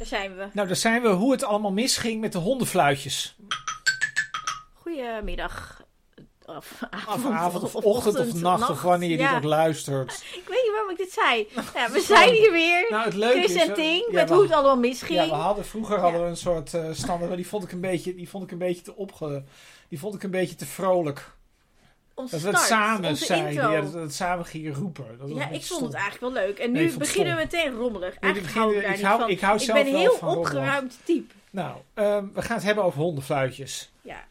Daar zijn we. Nou, daar zijn we. Hoe het allemaal misging met de hondenfluitjes. Goedemiddag. Of Of avond, avond of ochtend of nacht of wanneer je dit Ja. ook luistert. Ik weet niet waarom ik dit zei. Ja, we zijn hier weer. Nou, het leuke Chris is... en eh, Ting, ja, met we- hoe het allemaal misging. Ja, we hadden, vroeger hadden we een soort eh standaard, maar die vond ik een beetje, die vond ik een beetje te opge... Die vond ik een beetje te vrolijk. Dat we het samen intro. Ja, dat we het samen gingen roepen. Dat Ja, een ik vond het eigenlijk wel leuk. En nu beginnen we meteen rommelig. Nee, Eigenlijk we hou ik daar ik niet hou- van. ik hou ik zelf ben wel heel van opgeruimd type. Nou, ehm, we gaan het hebben over hondenfluitjes. Ja,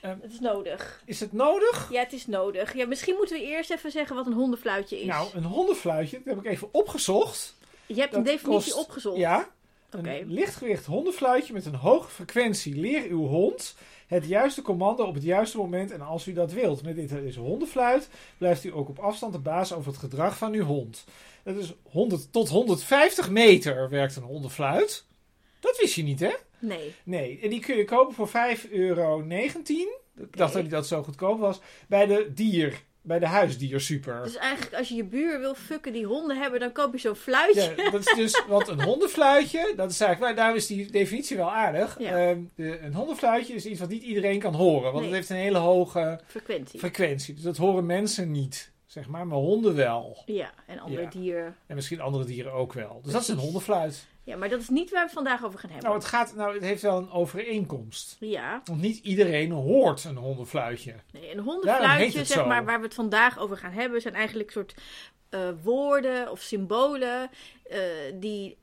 Ehm, het is nodig. Is het nodig? Ja, het is nodig. Ja, misschien moeten we eerst even zeggen wat een hondenfluitje is. Nou, een hondenfluitje, dat heb ik even opgezocht. je hebt een definitie kost- opgezocht. Ja, Oké. een lichtgewicht hondenfluitje met een hoge frequentie. Leer uw hond het juiste commando op het juiste moment en als u dat wilt. Met dit, deze hondenfluit blijft u ook op afstand de baas over het gedrag van uw hond. Dat is 100 tot 150 meter werkt een hondenfluit. Dat wist je niet, hè? Nee. Nee, en die kun je kopen voor 5,19 euro. Ik dacht dat die dat zo goedkoop was. Bij de dier, bij de huisdier super. Dus eigenlijk als je je buur wil fucken die honden hebben, dan koop je zo'n fluitje. Ja, dat is dus, want een hondenfluitje, dat is eigenlijk, nou, daarom is die definitie wel aardig. Ja. Ehm, de, een hondenfluitje is iets wat niet iedereen kan horen, want Nee. het heeft een hele hoge Frequentie. frequentie. Dus dat horen mensen niet, zeg maar, maar honden wel. ja, en andere Ja. dieren. En misschien andere dieren ook wel. Dus dat is een hondenfluit. Ja, maar dat is niet waar we het vandaag over gaan hebben. Nou, het, gaat, nou, het heeft wel een overeenkomst. Ja, Want niet iedereen hoort een hondenfluitje. nee, een hondenfluitje, zeg zo. maar, waar we het vandaag over gaan hebben, zijn eigenlijk soort eh, woorden of symbolen eh, die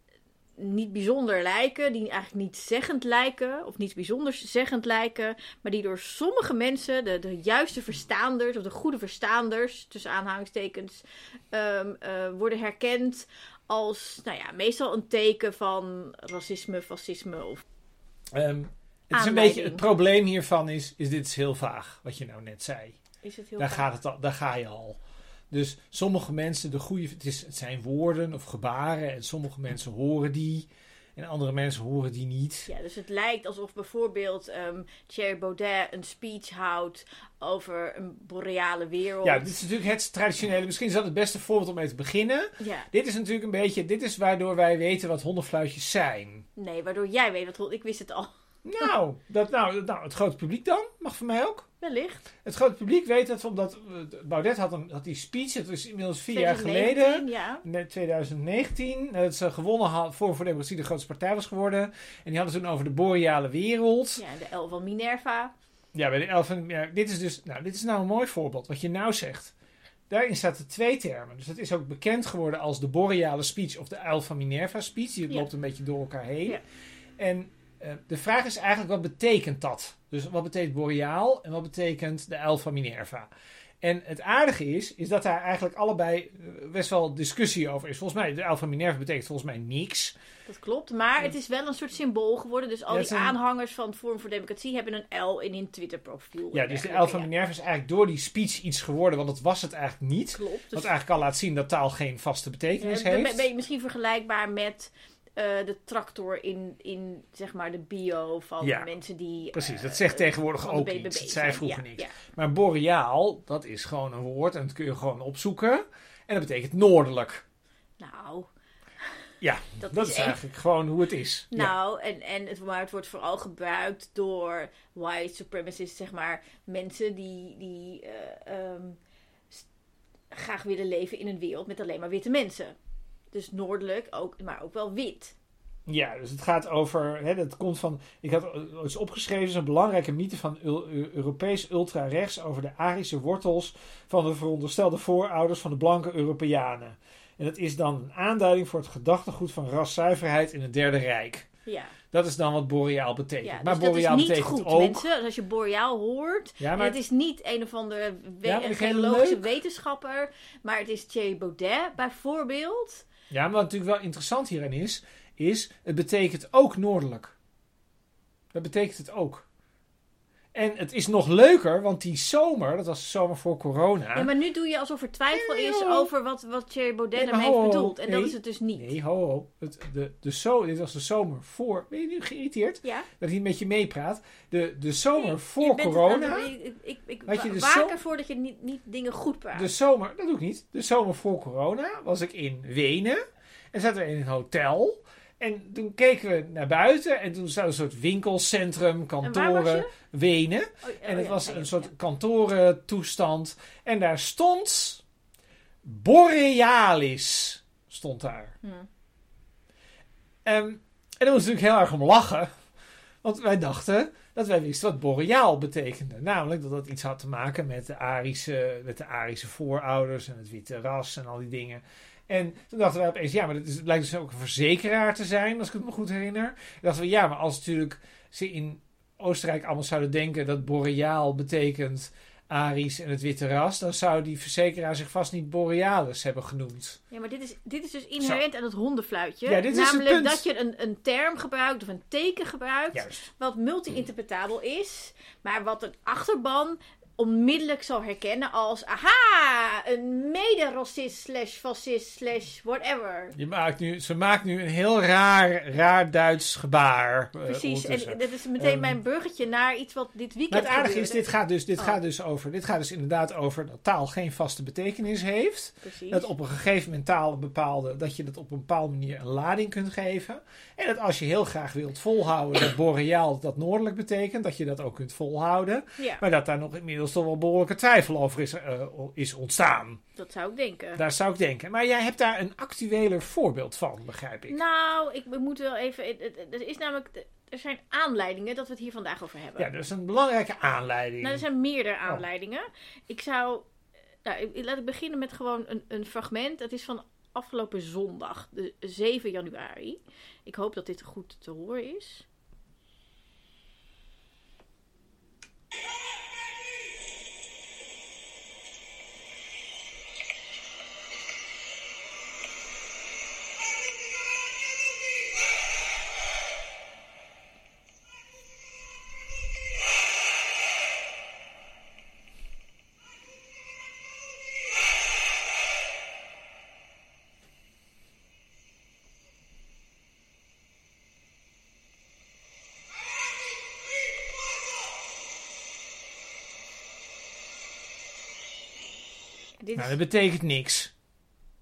niet bijzonder lijken, die eigenlijk niet zeggend lijken, of niet bijzonder zeggend lijken, maar die door sommige mensen, de, de juiste verstaanders, of de goede verstaanders, tussen aanhalingstekens, ehm, eh, worden herkend als, nou ja, meestal een teken van racisme, fascisme of Ehm, het is een beetje, het probleem hiervan is, is dit is heel vaag, wat je nou net zei. is het heel Daar, gaat het al, daar ga je al. Dus sommige mensen, de goede, het, is, het zijn woorden of gebaren en sommige mensen horen die en andere mensen horen die niet. Ja, dus het lijkt alsof bijvoorbeeld ehm Thierry Baudet een speech houdt over een boreale wereld. Ja, dit is natuurlijk het traditionele. Misschien is dat het beste voorbeeld om mee te beginnen. Ja, Dit is natuurlijk een beetje, dit is waardoor wij weten wat hondenfluitjes zijn. nee, waardoor jij weet wat hond- Ik wist het al. Nou, dat, nou, nou, het grote publiek dan, mag voor mij ook. Wellicht. Het grote publiek weet het, omdat eh, Baudet had, een, had die speech, het is inmiddels vier jaar 2019, geleden. Ja. Net 2019, dat ze gewonnen had, voor voor Democratie de grootste partij was geworden. En die hadden toen over de boreale wereld. ja, de L van Minerva. Ja, bij de elfen. Ja, dit is dus, nou, dit is nou een mooi voorbeeld, wat je nou zegt. Daarin zaten twee termen. Dus dat is ook bekend geworden als de boreale speech of de uil van Minerva speech. Die Ja. loopt een beetje door elkaar heen. Ja. En eh, de vraag is eigenlijk, wat betekent dat? Dus wat betekent boreaal en wat betekent de uil van Minerva? En het aardige is, is dat daar eigenlijk allebei eh, best wel discussie over is. Volgens mij, de uil van Minerva betekent volgens mij niks. Dat klopt. Maar het is wel een soort symbool geworden. Dus al Ja, die een- aanhangers van Forum voor Democratie hebben een L in hun Twitter profiel. Ja, dus de uil van Minerva is eigenlijk door die speech iets geworden, want dat was het eigenlijk niet. Klopt. Dus Wat eigenlijk al laat zien dat taal geen vaste betekenis Eh, heeft. ben je misschien vergelijkbaar met eh, de tractor in, in zeg maar de bio van Ja, mensen die. Precies, eh, dat zegt tegenwoordig ook. Het zijn. zei vroeger Ja, niks. ja. Maar boreaal, dat is gewoon een woord en dat kun je gewoon opzoeken. En dat betekent noordelijk. Nou, Ja, dat, dat is is echt. eigenlijk gewoon hoe het is. Ja. Nou, en, en het, maar het wordt vooral gebruikt door white supremacists, zeg maar. Mensen die, die eh, ehm, graag willen leven in een wereld met alleen maar witte mensen. Dus noordelijk, ook, maar ook wel wit. Ja, dus het gaat over. Hè, dat komt van. Ik had eens opgeschreven. zo'n belangrijke mythe van Eu- Eu- Europees ultra-rechts. over de Arische wortels. van de veronderstelde voorouders van de blanke Europeanen. En dat is dan een aanduiding voor het gedachtegoed van raszuiverheid in het Derde Rijk. Ja, Dat is dan wat boreaal betekent. ja maar dus dat is boreaal niet betekent goed, ook. mensen. Als je boreaal hoort, Ja, en maar het is niet een of andere we- Ja, geologische leuk. wetenschapper, maar het is Thierry Baudet bijvoorbeeld. Ja, maar wat natuurlijk wel interessant hierin is, is het betekent ook noordelijk. Dat betekent het ook. En het is nog leuker, want die zomer, dat was de zomer voor corona. Ja, maar nu doe je alsof er twijfel Nee, is over wat, wat Thierry Baudet Nee, heeft bedoeld. En dat Nee. is het dus niet. Nee, ho, ho. Het, de, de zo, dit was de zomer voor. Ben je nu geïrriteerd Ja? dat hij met je meepraat? De, de zomer voor corona. ik ik, ik Had je waak ervoor dat je niet, niet dingen goed praat. De zomer, dat doe ik niet. De zomer voor corona was ik in Wenen. En zaten we in een hotel. En toen keken we naar buiten en toen zat een soort winkelcentrum, was kantoren? Wenen. Oh, oh, En het ja, was een ja. soort kantorentoestand. En daar stond Borealis. Stond daar. Hm. Ehm, en daar moest ik natuurlijk heel erg om lachen. Want wij dachten dat wij wisten wat boreaal betekende. Namelijk dat dat iets had te maken met de Arische, met de Arische voorouders en het witte ras en al die dingen. En toen dachten wij opeens, ja, maar het, is, het lijkt dus ook een verzekeraar te zijn, als ik het me goed herinner. Toen dachten we, ja, maar als natuurlijk ze in Oostenrijk allemaal zouden denken dat boreaal betekent Arisch en het witte ras, dan zou die verzekeraar zich vast niet Borealis hebben genoemd. Ja, maar dit is, dit is dus inherent aan het hondenfluitje. Ja, dit is het Namelijk punt. dat je een, een term gebruikt of een teken gebruikt. Juist. Wat multi-interpretabel is. Maar wat een achterban onmiddellijk zal herkennen als... Aha, een mede-racist slash fascist slash whatever. Je maakt nu, ze maakt nu een heel raar, raar Duits gebaar. eh, Precies, en dat is meteen Ehm, mijn bruggetje naar iets wat dit weekend Maar het aardige is, dit gaat, dus, dit, Oh. gaat dus over, dit gaat dus inderdaad over dat taal geen vaste betekenis heeft. Precies. Dat op een gegeven moment taal een bepaalde, dat je dat op een bepaalde manier een lading kunt geven. En dat als je heel graag wilt volhouden dat boreaal dat noordelijk betekent, dat je dat ook kunt volhouden. Ja, Maar dat daar nog inmiddels toch wel behoorlijke twijfel over is, eh, is ontstaan. dat zou ik denken. Daar zou ik denken. Maar jij hebt daar een actueler voorbeeld van, begrijp ik. Nou, ik moet wel even... Er is namelijk... Er zijn aanleidingen dat we het hier vandaag over hebben. Ja, dat is een belangrijke aanleiding. Nou, er zijn meerdere Oh. aanleidingen. Ik zou. Nou, laat ik beginnen met gewoon een, een fragment. Dat is van afgelopen zondag, de 7 januari. Ik hoop dat dit goed te horen is. Dit Nou, dat betekent niks.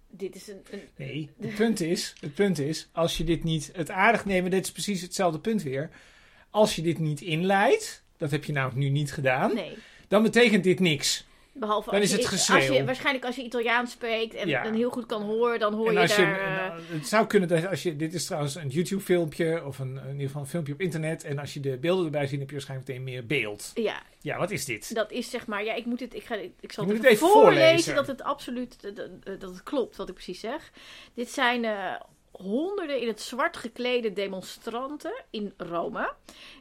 dit is een, een- Nee, het punt is, het punt is, als je dit niet, het aardig nemen, dit is precies hetzelfde punt weer. Als je dit niet inleidt, dat heb je namelijk nu niet gedaan, Nee. dan betekent dit niks. Behalve Dan als is je, het als geschreeuw. je, waarschijnlijk als je Italiaans spreekt en, Ja. heel goed kan horen, dan hoor en je als daar. eh, en, uh, het zou kunnen dat als je, dit is trouwens een YouTube filmpje, of een, in ieder geval een filmpje op internet, en als je de beelden erbij ziet, heb je waarschijnlijk meteen meer beeld. ja, Ja, wat is dit? Dat is zeg maar, ja, ik moet het, ik ga, ik zal het even voorlezen voorlezen. dat het absoluut, dat, dat- het klopt wat ik precies zeg. Dit zijn eh, honderden in het zwart geklede demonstranten in Rome,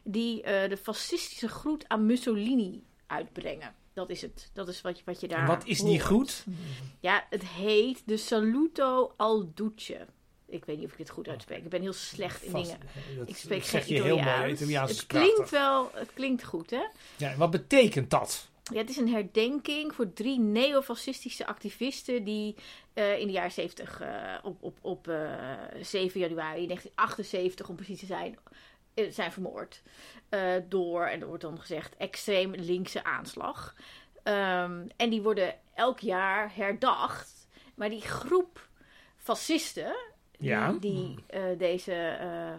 die eh, de fascistische groet aan Mussolini uitbrengen. Dat is het. Dat is wat je, wat je daar En wat is die hoort. goed? Ja, het heet de Saluto al Duce. Ik weet niet of ik dit goed uitspreek. Ik ben heel slecht in Vast- dingen. dat Ik spreek geen heel Italiaans. mooi. Italiaans is het klinkt prachtig. wel, het klinkt goed, hè? Ja, wat betekent dat? Ja, het is een herdenking voor drie neofascistische activisten die eh, in de jaren 70 eh, op, op, op eh, 7 januari 1978 om precies te zijn, eh, zijn vermoord. Eh, door, en er wordt dan gezegd, extreem linkse aanslag. Ehm, en die worden elk jaar herdacht. Maar die groep fascisten die, Ja. die eh, deze eh,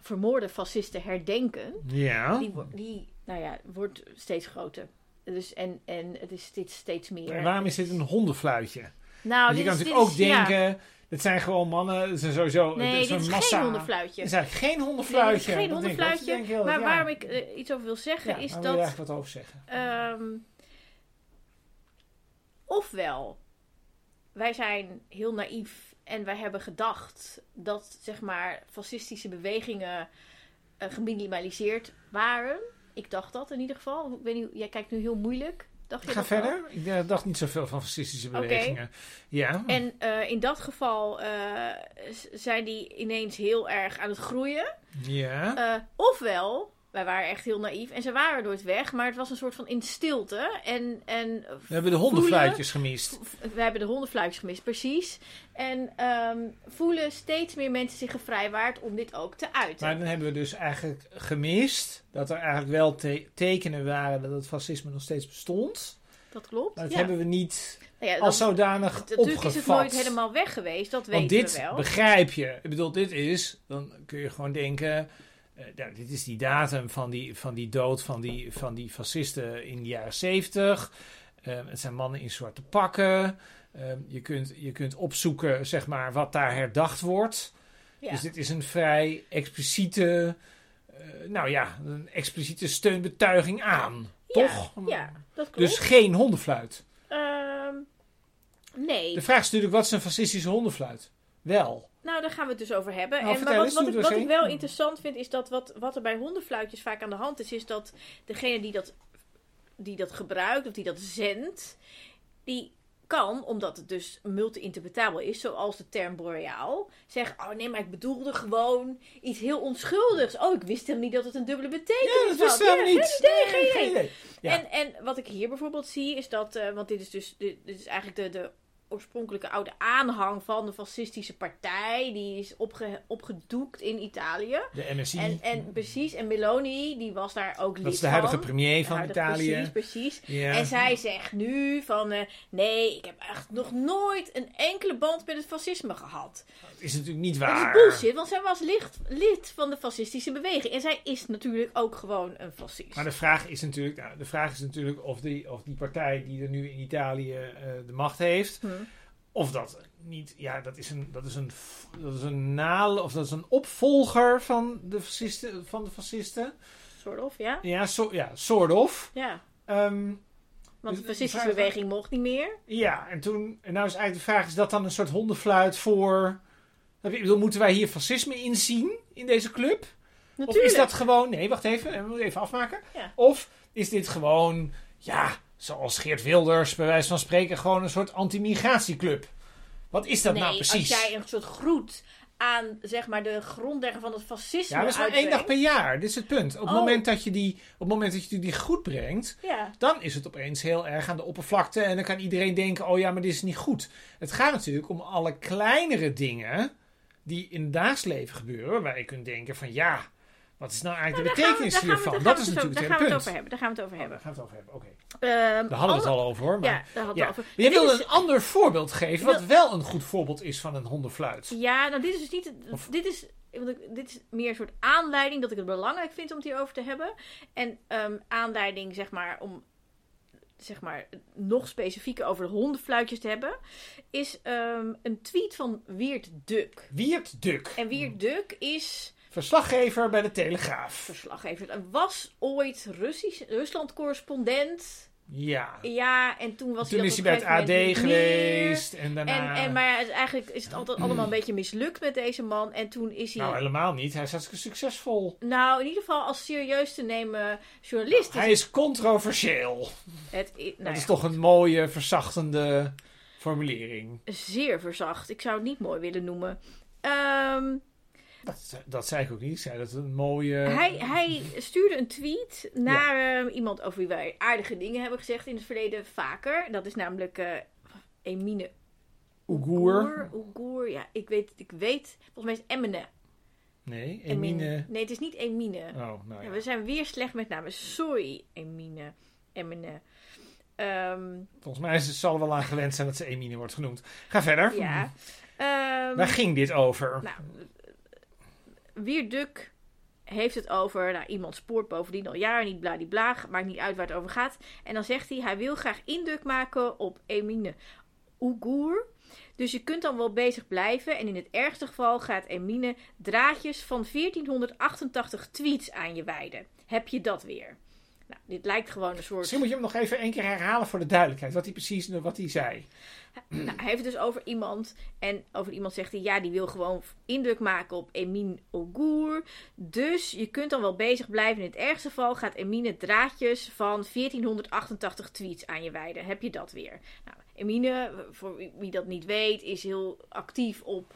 vermoorde fascisten herdenken, Ja. die, die nou ja, wordt steeds groter. Dus en, en het is steeds, steeds meer. En waarom is dit een hondenfluitje? Nou, je kan natuurlijk ook is- ja. Het zijn gewoon mannen, het zijn sowieso Nee, het dit een is massa. geen hondenfluitje. Het is eigenlijk geen Nee, hondenfluitje. is geen Dat denk ik hondenfluitje. Dat denk ik Maar waarom ik eh, iets over wil zeggen Ja, is waar wil je dat. eigenlijk wat over zeggen? ehm, ofwel, wij zijn heel naïef en wij hebben gedacht dat zeg maar fascistische bewegingen eh, geminimaliseerd waren. Ik dacht dat in ieder geval. Ik weet niet, jij kijkt nu heel moeilijk. Dacht je Ga wel? verder. Ik dacht niet zoveel van fascistische bewegingen. Ja. En eh, in dat geval eh, zijn die ineens heel erg aan het groeien. ja. Eh, ofwel, wij waren echt heel naïef en ze waren nooit weg, maar het was een soort van in stilte. En, en We hebben de hondenfluitjes gemist. we hebben de hondenfluitjes gemist, precies. En ehm, voelen steeds meer mensen zich gevrijwaard om dit ook te uiten. Maar dan hebben we dus eigenlijk gemist dat er eigenlijk wel te- tekenen waren dat het fascisme nog steeds bestond. dat klopt. Maar dat ja. hebben we niet Nou ja, als dan- zodanig Natuurlijk opgevat. is het nooit helemaal weg geweest, dat Want weten dit we wel. begrijp je. Ik bedoel, dit is, dan kun je gewoon denken, eh, nou, dit is die datum van die, van die dood van die, van die fascisten in de jaren zeventig. het zijn mannen in zwarte pakken. Ehm, je, kunt, je kunt opzoeken, zeg maar, wat daar herdacht wordt. Ja. Dus dit is een vrij expliciete, eh, nou ja, een expliciete steunbetuiging aan. Toch? Ja, dat klopt. Dus geen hondenfluit. Ehm, nee. De vraag is natuurlijk, wat is een fascistische hondenfluit? Wel. Nou, daar gaan we het dus over hebben. Nou, en, maar wat, wat, ik, wat eens ik wel interessant vind, is dat wat, wat er bij hondenfluitjes vaak aan de hand is, is dat degene die dat, die dat gebruikt of die dat zendt, die kan, omdat het dus multi-interpretabel is, zoals de term boreaal, zeggen: Oh nee, maar ik bedoelde gewoon iets heel onschuldigs. Oh, ik wist helemaal niet dat het een dubbele betekenis Ja, dat had. we helemaal Ja, niet. Idee, geen Nee, idee. Ja. En, en wat ik hier bijvoorbeeld zie is dat, eh, want dit is dus dit, dit is eigenlijk de, de oorspronkelijke oude aanhang van de fascistische partij, die is opge, opgedoekt in Italië. De MSI. En, en precies, en Meloni, die was daar ook lid dat is de huidige premier van huidige- Italië. Precies, precies. En zij zegt nu van, eh, nee, ik heb echt nog nooit een enkele band met het fascisme gehad. Dat is natuurlijk niet Dat waar. is bullshit, want zij was lid, lid van de fascistische beweging. En zij is natuurlijk ook gewoon een fascist. Maar de vraag is natuurlijk, nou, de vraag is natuurlijk of, die, of die partij die er nu in Italië eh, de macht heeft, Hm. Of dat niet, ja, dat is een, dat is een, dat is een naal, of dat is een opvolger van de fascisten. Van de fascisten. Soort of, ja? Ja, so, ja, sort of. Ja. Ehm, Want de fascistische beweging mocht niet meer. ja, en toen, en nou is eigenlijk de vraag, is dat dan een soort hondenfluit voor, ik bedoel, moeten wij hier fascisme inzien in deze club? Natuurlijk. Of is dat gewoon... Nee, wacht even. We moeten even afmaken. Ja. Of is dit gewoon... Ja, zoals Geert Wilders bij wijze van spreken... gewoon een soort anti-migratieclub. Wat is dat nee, nou precies? als jij een soort groet aan zeg maar, de grondlegger van het fascisme Ja, dat is maar één dag per jaar. Dit is het punt. Op het Oh. moment dat je die, op het moment dat je die goed brengt... Ja, dan is het opeens heel erg aan de oppervlakte... en dan kan iedereen denken... oh ja, maar dit is niet goed. Het gaat natuurlijk om alle kleinere dingen... die in het dagelijks leven gebeuren... waar je kunt denken van... ja, wat is nou eigenlijk de gaan we- betekenis we- hiervan? Dat is natuurlijk het Daar gaan we het over hebben. Daar gaan we het over Oh, hebben. daar gaan we het over hebben. Oké. Ehm, Daar hadden we het al over hoor. Maar, Ja, daar hadden we ja. over. Maar Dit wilde is- een ander voorbeeld geven, wat wel een goed voorbeeld is van een hondenfluit. Ja, nou dit is dus niet... Of- Dit is, want dit is meer een soort aanleiding dat ik het belangrijk vind om het hierover te hebben. En ehm, aanleiding zeg maar om zeg maar nog specifieker over de hondenfluitjes te hebben. Is ehm, een tweet van Weert Duk. Wiert Duk, En Weert Duk is verslaggever bij de Telegraaf. verslaggever. Hij was ooit Russisch, Rusland-correspondent. Ja. Ja, en toen was Toen hij is dat hij bij het AD meer. geweest en daarna... En, en, maar ja, eigenlijk is het altijd allemaal een beetje mislukt met deze man. En toen is hij... Nou, helemaal niet. Hij is hartstikke succesvol. Nou, in ieder geval als serieus te nemen journalist. Hij is controversieel. het, nou dat is toch een mooie, verzachtende formulering. zeer verzacht. Ik zou het niet mooi willen noemen. Ehm, Dat, dat zei ik ook niet. Ik zei dat het een mooie... hij, hij stuurde een tweet naar ehm, iemand over wie wij aardige dingen hebben gezegd in het verleden vaker. Dat is namelijk eh, Emine Oegoer. Oegoer, ja, ik weet, ik weet. Volgens mij is het Emine. Nee, Emine. Nee, het is niet Emine. Oh, nou Ja, ja. we zijn weer slecht met namen. Sorry, Emine. Emine. Ehm, Volgens mij is het, zal er wel aan gewend zijn dat ze Emine wordt genoemd. Ga verder. ja. Ehm, Waar ging dit over? Nou, Wierduk heeft het over, nou, iemand spoort bovendien al jaren niet bladibla, maakt niet uit waar het over gaat. En dan zegt hij, hij wil graag indruk maken op Emine Oegoer. Dus je kunt dan wel bezig blijven en in het ergste geval gaat Emine draadjes van 1488 tweets aan je wijden. Heb je dat weer? Nou, dit lijkt gewoon een soort... Misschien moet je hem nog even één keer herhalen voor de duidelijkheid. Wat hij precies wat hij zei. Nou, hij heeft het dus over iemand. En over iemand zegt hij, ja, die wil gewoon indruk maken op Emine Ogour. Dus je kunt dan wel bezig blijven. In het ergste geval gaat Emine draadjes van 1488 tweets aan je wijden. Heb je dat weer? Nou, Emine, voor wie dat niet weet, is heel actief op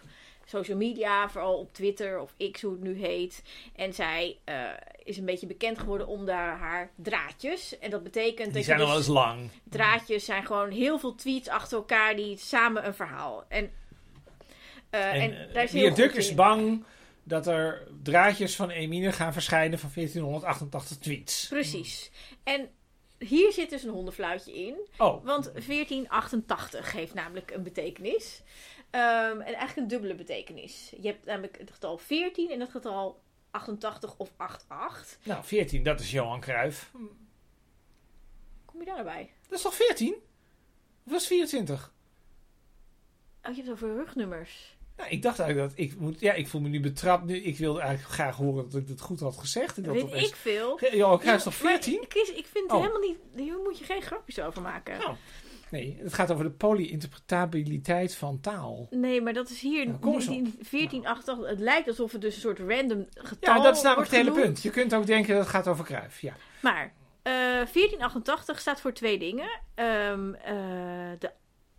social media. Vooral op Twitter of X, hoe het nu heet. En zij eh, is een beetje bekend geworden om daar haar draadjes. En dat betekent Die dat zijn je al dus eens lang. draadjes zijn gewoon heel veel tweets achter elkaar die samen een verhaal. En, eh, en, En, daar is heel Duk is bang dat er draadjes van Emine gaan verschijnen van 1488 tweets. Precies. En hier zit dus een hondenfluitje in. Oh, Want 1488 heeft namelijk een betekenis. Ehm, en eigenlijk een dubbele betekenis. Je hebt namelijk het getal 14 en het getal 88 of 88. nou 14, dat is Johan Cruijff. Kom je daarbij? Dat is toch 14? Of was het 24? Oh, je hebt het over rugnummers. Nou, ik dacht eigenlijk dat ik moet. Ja, ik voel me nu betrapt. Nu, ik wilde eigenlijk graag horen dat ik het goed had gezegd. En dat Weet opeens- ik veel. Johan Cruijff is toch Maar 14? Chris, ik vind het Oh. helemaal niet... Hier moet je geen grapjes over maken. Nou, nee, het gaat over de polyinterpretabiliteit van taal. Nee, maar dat is hier... Nou, kom eens die- die 1488, het lijkt alsof het dus een soort random getal Ja, dat is namelijk het hele genoemd. punt. Je kunt ook denken dat het gaat over Cruijff. Ja. Maar eh 1488 staat voor twee dingen. Ehm, eh, de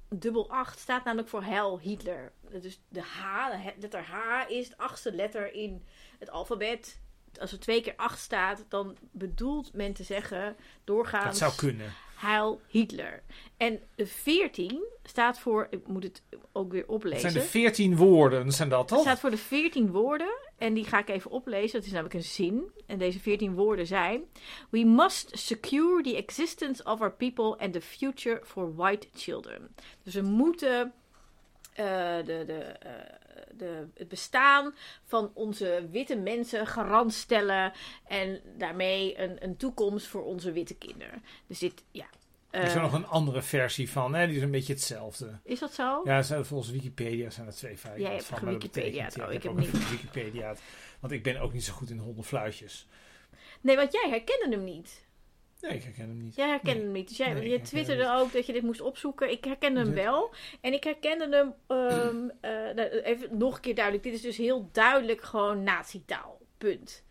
dubbel 8 staat namelijk voor Heil Hitler. Dus de H, de letter H, is de achtste letter in het alfabet. Als er twee keer 8 staat, dan bedoelt men te zeggen doorgaans Dat zou kunnen. Heil Hitler. En de 14 staat voor, ik moet het ook weer oplezen. zijn de 14 woorden, zijn dat Het toch? staat voor de 14 woorden. En die ga ik even oplezen. Dat is namelijk een zin. En deze 14 woorden zijn: We must secure the existence of our people and the future for white children. Dus we moeten eh, de, de, eh, de, het bestaan van onze witte mensen garant stellen. En daarmee een, een toekomst voor onze witte kinderen. Dus dit, ja. Er is er eh, nog een andere versie van, hè? die is een beetje hetzelfde. is dat zo? Ja, volgens Wikipedia zijn er twee feiten. Jij hebt van, betekent- Oh, ja, ik heb ook even Wikipedia'd. Want ik ben ook niet zo goed in hondenfluitjes. Nee, want jij herkende hem niet. Nee, ik herken hem niet. Jij herkende Nee. hem niet. Dus jij, Nee, je twitterde ook dat je dit moest opzoeken. Ik herkende hem wel. En ik herkende hem... ehm, eh, nou, even nog een keer duidelijk. Dit is dus heel duidelijk gewoon nazi-taal. Punt.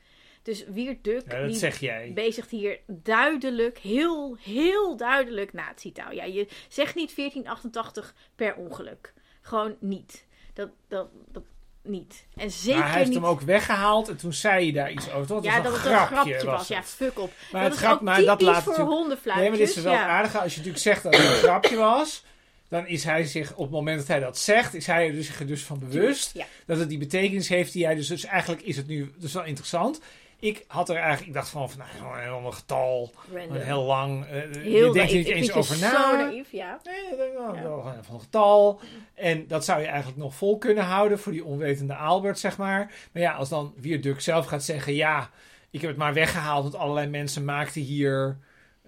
Dus Wiert Duk Ja, zeg jij. bezigt hier duidelijk, heel, heel duidelijk nazi-taal. Ja, je zegt niet 1488 per ongeluk. Gewoon niet. Dat, dat, dat niet. En zeker maar hij heeft niet... hem ook weggehaald en toen zei je daar iets over. Dat ja, was dat een het een grapje. was. was Ja, fuck op. Maar dat het is grap, maar dat laat voor hondenfluitjes. Nee, maar dit is wel ja. aardig. Als je natuurlijk zegt dat het een grapje was, dan is hij zich op het moment dat hij dat zegt, is hij er dus, zich er dus van bewust Ja. dat het die betekenis heeft die hij dus. Dus eigenlijk is het nu dus wel interessant. Ik had er eigenlijk, ik dacht van, van nou, een getal, Random. heel lang. je Heel denkt er naïef. niet Ik eens je over zo na. naïef, ja. Nee, ik denk, nou, Ja. gewoon van een getal. En dat zou je eigenlijk nog vol kunnen houden voor die onwetende Albert, zeg maar. Maar ja, als dan Wierduk zelf gaat zeggen: ja, ik heb het maar weggehaald, want allerlei mensen maakten hier.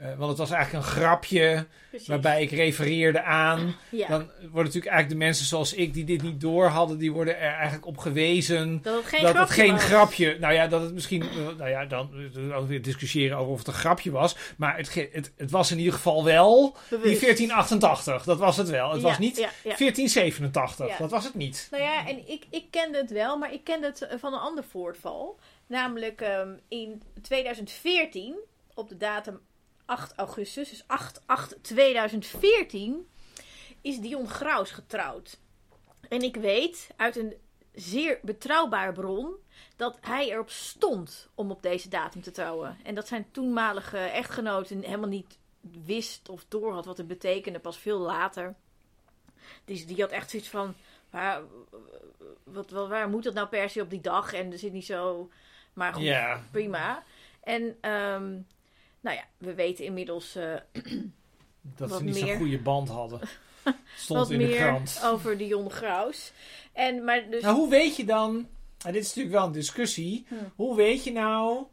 Eh, want het was eigenlijk een grapje Precies. waarbij ik refereerde aan. ja. Dan worden natuurlijk eigenlijk de mensen zoals ik die dit niet door hadden, die worden er eigenlijk op gewezen. dat het geen dat grapje het geen was. grapje. Nou ja, dat het misschien. eh, Nou ja, dan eh, ook weer discussiëren over of het een grapje was. Maar het, het, het was in ieder geval wel. Die Bewust. 1488, dat was het wel. Het Ja, was niet ja, ja. 1487, Ja. dat was het niet. Nou ja, en ik, ik kende het wel, maar ik kende het van een ander voorval. Namelijk ehm, in 2014, op de datum 8 augustus, dus 8-8-2014, is Dion Graus getrouwd. En ik weet uit een zeer betrouwbare bron dat hij erop stond om op deze datum te trouwen. En dat zijn toenmalige echtgenoten helemaal niet wist of door had wat het betekende, pas veel later. Dus die had echt zoiets van, waar, wat, wat, waar moet dat nou per se op die dag? En er zit niet zo, maar goed, prima. En ehm, nou ja, we weten inmiddels eh, dat ze niet zo'n goede band hadden. Stond wat in de meer krant. over Dion Graus. En, maar dus, Nou, hoe weet je dan, en dit is natuurlijk wel een discussie, Hm. hoe weet je nou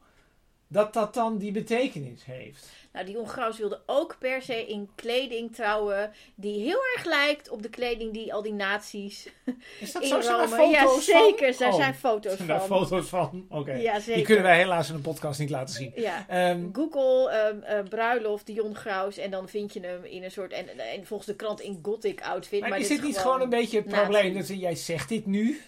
dat dat dan die betekenis heeft? nou, Dion Graus wilde ook per se in kleding trouwen die heel erg lijkt op de kleding die al die nazi's Is dat in zo? Zijn Rome... Ja, zeker, van? daar Oh, zijn foto's zijn daar van. foto's van? Oké. Ja, Die kunnen wij helaas in een podcast niet laten zien. Ja. Ehm, Google ehm, eh, bruiloft Dion Graus en dan vind je hem in een soort, en, en volgens de krant in gothic outfit. maar, Maar, is dit dit niet gewoon een beetje het probleem dat jij zegt dit nu?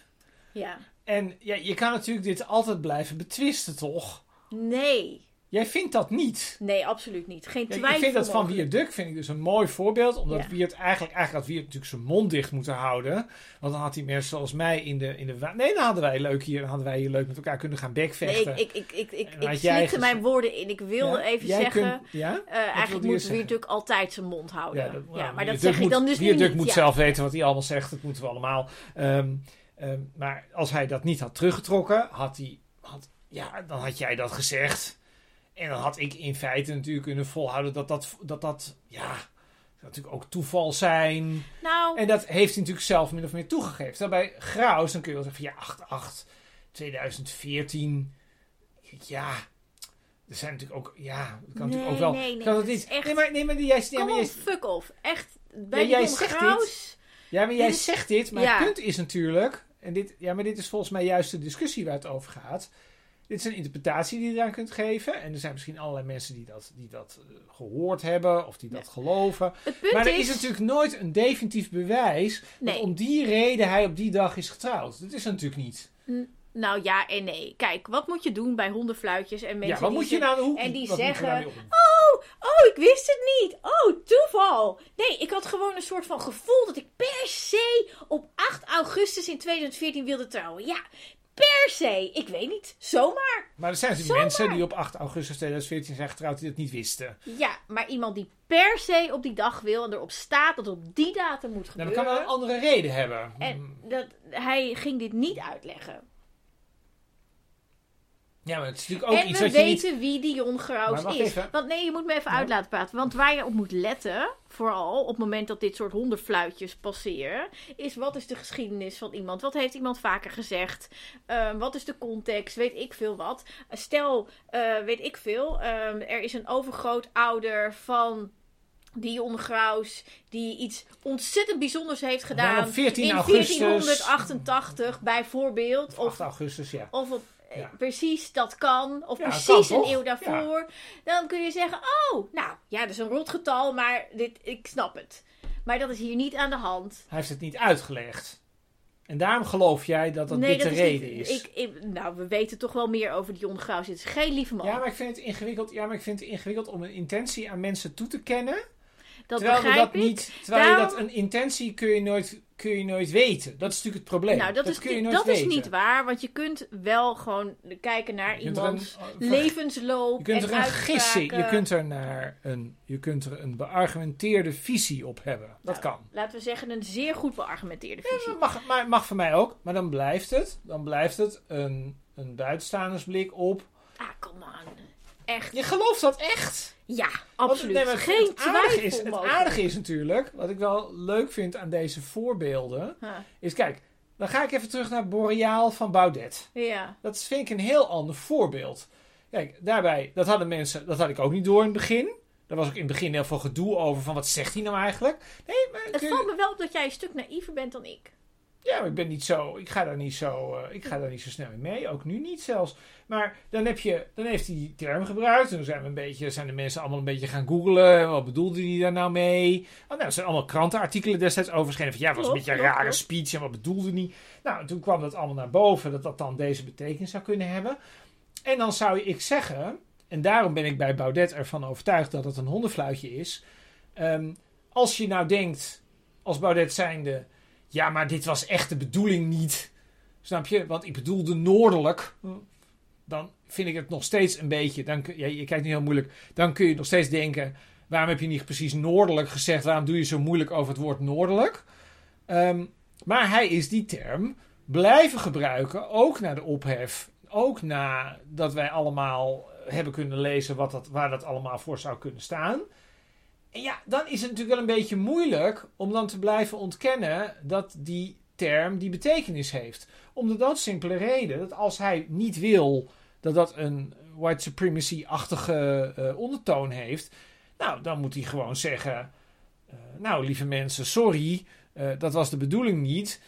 Ja. En ja, je kan natuurlijk dit altijd blijven betwisten, toch? Nee. Jij vindt dat niet. Nee, absoluut niet. Geen Ja, twijfel ik vind dat van. Wierduk vind ik dus een mooi voorbeeld. Omdat Ja. Wiert eigenlijk, eigenlijk had Wiert natuurlijk zijn mond dicht moeten houden. Want dan had hij mensen zoals mij in de... In de nee, dan hadden wij leuk hier. Dan hadden wij hier leuk met elkaar kunnen gaan Nee, bekvechten. ik, ik, ik, ik, ik, slikte mijn woorden in. Ik wilde Ja? even zeggen... kunt- ja? eh, eigenlijk moet? Wierduk altijd zijn mond houden. Ja, dat- nou, maar dat zeg ik dan dus nu Wierduk niet. moet zelf weten wat hij allemaal zegt. Dat moeten we allemaal. Ehm, ehm, maar als hij dat niet had teruggetrokken, had hij... Had, ja, dan had jij dat gezegd. En dan had ik in feite natuurlijk kunnen volhouden dat dat, dat, dat ja, natuurlijk ook toeval zijn. Nou, En dat heeft hij natuurlijk zelf min of meer toegegeven. Terwijl bij Graus, dan kun je wel zeggen van ja, 8-8, 2014. Ja, er zijn natuurlijk ook, ja, het kan natuurlijk Nee, ook wel. nee, nee, kan dat niet. echt- Nee, maar, nee, maar jij, nee, maar jij, fuck off. Echt, bij jij Jon zegt Graus... ja, maar jij Dit is- zegt dit, maar Ja. het punt is natuurlijk, en dit, ja, maar dit is volgens mij juist de discussie waar het over gaat. Dit is een interpretatie die je eraan kunt geven. En er zijn misschien allerlei mensen die dat, die dat eh, gehoord hebben of die dat geloven. Maar er is... is natuurlijk nooit een definitief bewijs Nee. dat om die reden hij op die dag is getrouwd. Dat is er natuurlijk niet. Nou ja en nee. Kijk, wat moet je doen bij hondenfluitjes en mensen ja, wat die moet je nou hoe, en die zeggen- opdoen? Oh, oh, ik wist het niet. Oh, toeval. Nee, ik had gewoon een soort van gevoel dat ik per se op 8 augustus in 2014 wilde trouwen. Ja, per se. Ik weet niet. Zomaar. Maar er zijn natuurlijk Zomaar. mensen die op 8 augustus 2014 zijn getrouwd die dat niet wisten. Ja, maar iemand die per se op die dag wil en erop staat dat het op die datum moet Nou, gebeuren. dat kan wel een andere reden hebben. En dat, hij ging dit niet uitleggen. Ja, maar het is natuurlijk ook en iets we wat je niet... weten wie Maar Graus is. even. Want nee, je moet me even Ja. uit laten praten. Want waar je op moet letten, vooral op het moment dat dit soort hondenfluitjes passeren, is wat is de geschiedenis van iemand? Wat heeft iemand vaker gezegd? Ehm, wat is de context? Weet ik veel wat. Stel, eh, weet ik veel, ehm, er is een overgrootouder van Dion Graus die iets ontzettend bijzonders heeft gedaan Nou, op 14 in augustus. 1488 bijvoorbeeld. Of Of 8 augustus, ja. of eh, Ja. precies dat kan, of Ja, precies kan een eeuw daarvoor, dan kun je zeggen: Oh, nou ja, dat is een rotgetal, maar dit, ik snap het. Maar dat is hier niet aan de hand. Hij heeft het niet uitgelegd. En daarom geloof jij dat dat nee, dit dat de is reden niet, is. Ik, ik- nou, we weten toch wel meer over die Graus. Het is geen lieve man. Ja, maar ik vind het ingewikkeld. Ja, maar ik vind het ingewikkeld om een intentie aan mensen toe te kennen. dat terwijl begrijp dat ik. niet. Terwijl je dat een intentie kun je nooit, kun je nooit weten. Dat is natuurlijk het probleem. nou, dat, is, kun je niet- nooit dat weten. is niet waar, want je kunt wel gewoon kijken naar iemands een- ver- levensloop. Je kunt en er een gissen, je kunt er, naar een, je kunt er een beargumenteerde visie op hebben. Dat Nou, kan. Laten we zeggen, een zeer goed beargumenteerde visie. Dat mag, maar mag voor mij ook, maar dan blijft het, dan blijft het een, een buitenstaandersblik op. Ah, kom aan. Echt. Je gelooft dat echt? Ja, Want absoluut. nee, Geen het aardige is, het aardige is natuurlijk, wat ik wel leuk vind aan deze voorbeelden, Huh, is kijk, dan ga ik even terug naar Boreaal van Baudet. Ja. Dat vind ik een heel ander voorbeeld. Kijk, daarbij, dat hadden mensen, dat had ik ook niet door in het begin. Daar was ook in het begin heel veel gedoe over van wat zegt hij nou eigenlijk? Nee, maar Het valt me wel op dat jij een stuk naïver bent dan ik. Ja, maar ik ben niet zo. Ik ga daar niet zo. eh, ik ga daar niet zo snel in mee. Ook nu niet zelfs. Maar dan heb je. Dan heeft hij die term gebruikt. En dan zijn we een beetje. Zijn de mensen allemaal een beetje gaan googlen. Wat bedoelde hij daar nou mee? Oh, nou, er zijn allemaal krantenartikelen destijds over verschenen. Van ja, het was een beetje een rare speech. En wat bedoelde hij? Nou, en toen kwam dat allemaal naar boven. Dat dat dan deze betekenis zou kunnen hebben. En dan zou ik zeggen. En daarom ben ik bij Baudet ervan overtuigd dat het een hondenfluitje is. Ehm, als je nou denkt. Als Baudet zijnde. Ja, maar dit was echt de bedoeling niet. Snap je? Want ik bedoelde noordelijk. Dan vind ik het nog steeds een beetje. Dan, je kijkt nu heel moeilijk. Dan kun je nog steeds denken. Waarom heb je niet precies noordelijk gezegd? Waarom doe je zo moeilijk over het woord noordelijk? Ehm, maar hij is die term blijven gebruiken. Ook na de ophef. Ook nadat wij allemaal hebben kunnen lezen wat dat, waar dat allemaal voor zou kunnen staan. En ja, dan is het natuurlijk wel een beetje moeilijk om dan te blijven ontkennen dat die term die betekenis heeft. Om de doodsimpele reden dat als hij niet wil dat dat een white supremacy-achtige eh, ondertoon heeft, nou, dan moet hij gewoon zeggen: eh, Nou, lieve mensen, sorry, eh, dat was de bedoeling niet.